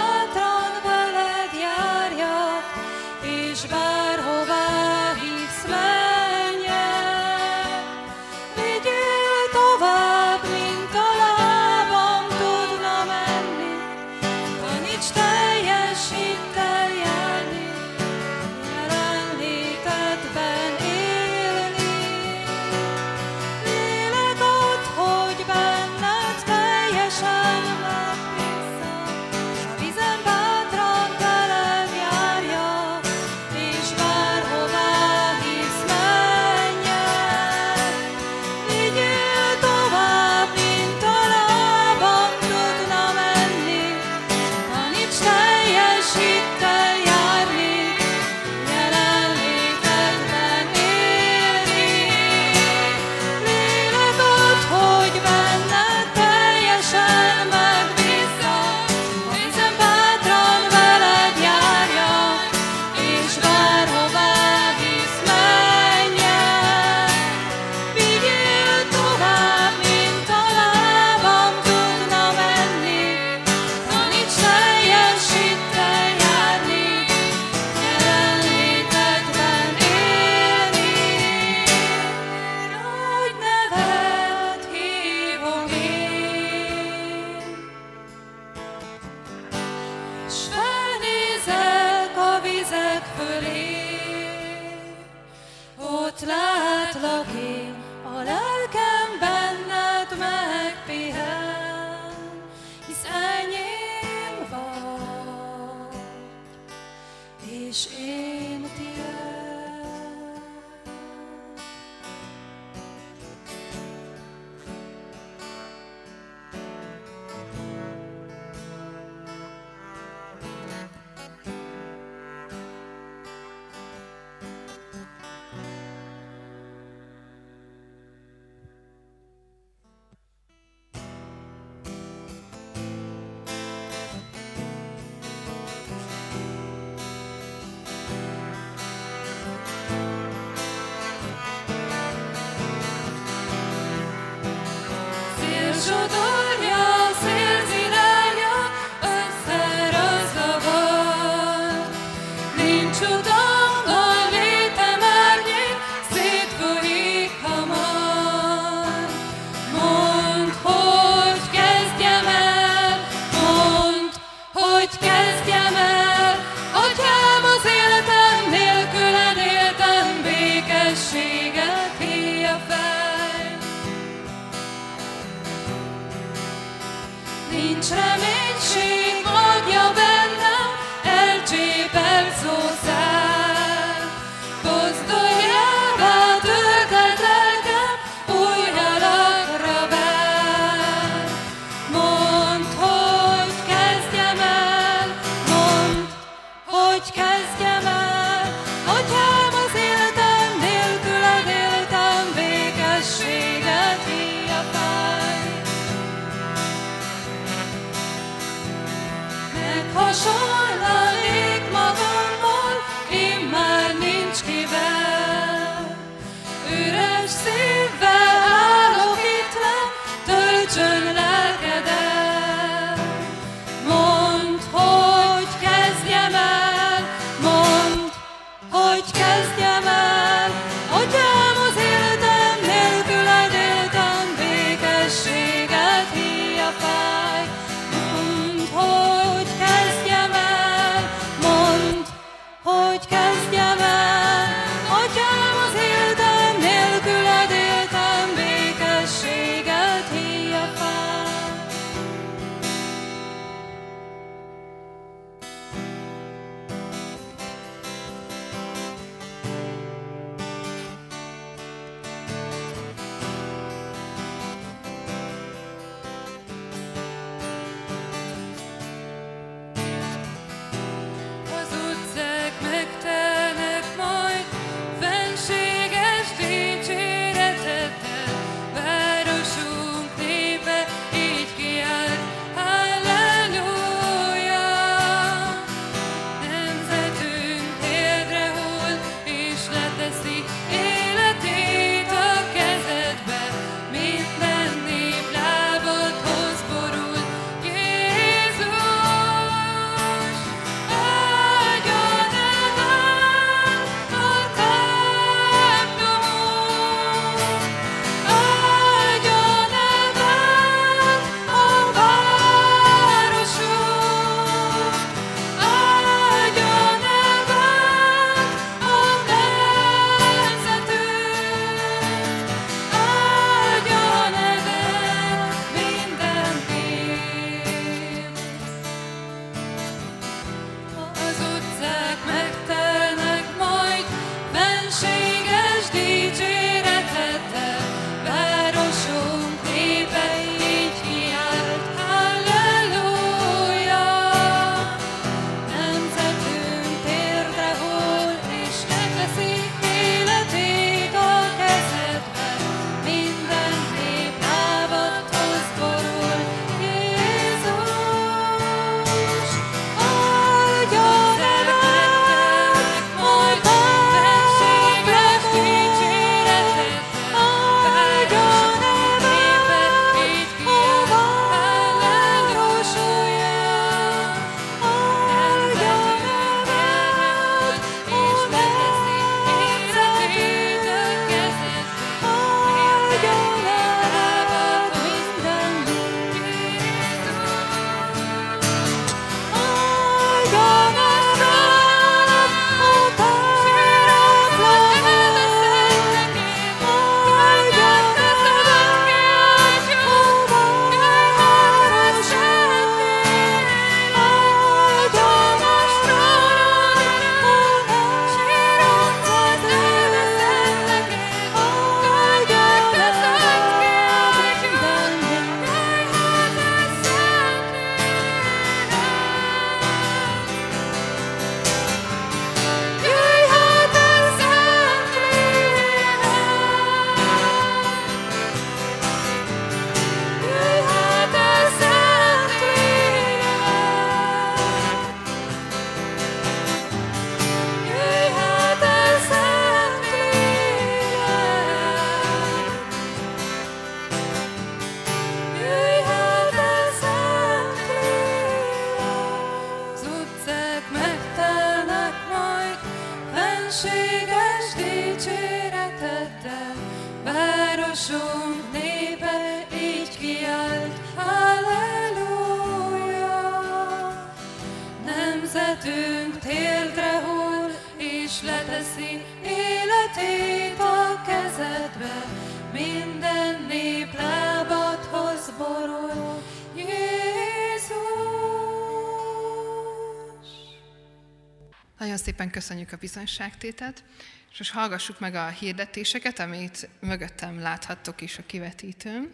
köszönjük a bizonyságtétet, és most hallgassuk meg a hirdetéseket, amit mögöttem láthattok is a kivetítőn.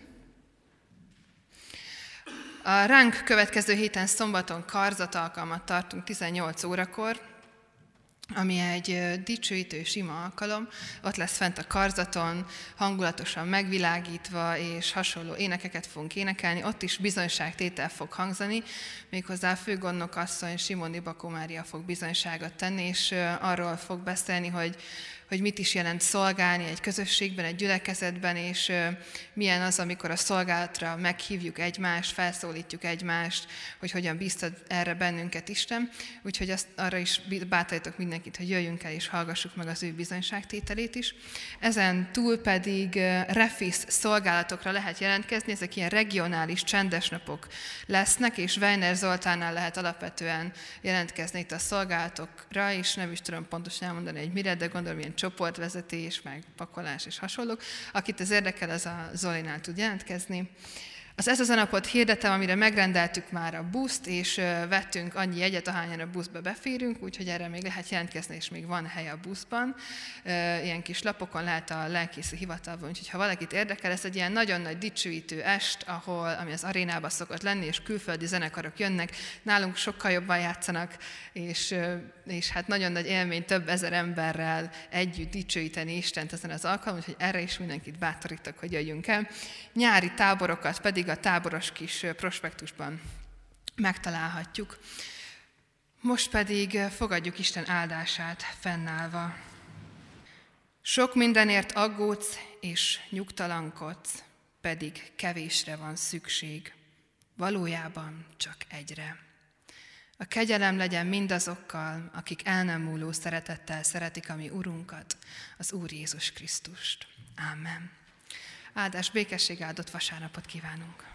A ránk következő héten szombaton karzat alkalmat tartunk 18 órakor, ami egy dicsőítő, sima alkalom. Ott lesz fent a karzaton, hangulatosan megvilágítva, és hasonló énekeket fogunk énekelni. Ott is bizonyságtétel fog hangzani, méghozzá a főgondnok asszony Simoni Bakó Mária fog bizonyságot tenni, és arról fog beszélni, hogy hogy mit is jelent szolgálni egy közösségben, egy gyülekezetben, és milyen az, amikor a szolgálatra meghívjuk egymást, felszólítjuk egymást, hogy hogyan bíztat erre bennünket Isten. Úgyhogy azt, arra is bátorítok mindenkit, hogy jöjjünk el és hallgassuk meg az ő bizonyságtételét is. Ezen túl pedig refisz szolgálatokra lehet jelentkezni, ezek ilyen regionális csendes napok lesznek, és Weiner Zoltánnál lehet alapvetően jelentkezni itt a szolgálatokra, és nem is tudom pontosan elmondani, hogy mire, de gondolom ilyen csoportvezetés, meg pakolás és hasonlók. Akit ez érdekel, az a Zolinál tud jelentkezni. Az ez az napot hirdetem, amire megrendeltük már a buszt, és vettünk annyi jegyet, ahányan a buszba beférünk, úgyhogy erre még lehet jelentkezni, és még van hely a buszban. Ilyen kis lapokon lehet a lelkészi hivatalban, úgyhogy ha valakit érdekel, ez egy ilyen nagyon nagy dicsőítő est, ahol, ami az arénában szokott lenni, és külföldi zenekarok jönnek, nálunk sokkal jobban játszanak, és, és hát nagyon nagy élmény több ezer emberrel együtt dicsőíteni Istent ezen az alkalomon, úgyhogy erre is mindenkit bátorítok, hogy jöjjünk el. Nyári táborokat pedig a táboros kis prospektusban megtalálhatjuk. Most pedig fogadjuk Isten áldását fennállva. Sok mindenért aggódsz és nyugtalankodsz, pedig kevésre van szükség. Valójában csak egyre. A kegyelem legyen mindazokkal, akik el nem múló szeretettel szeretik a mi Urunkat, az Úr Jézus Krisztust. Amen. Áldás, békesség, áldott vasárnapot kívánunk!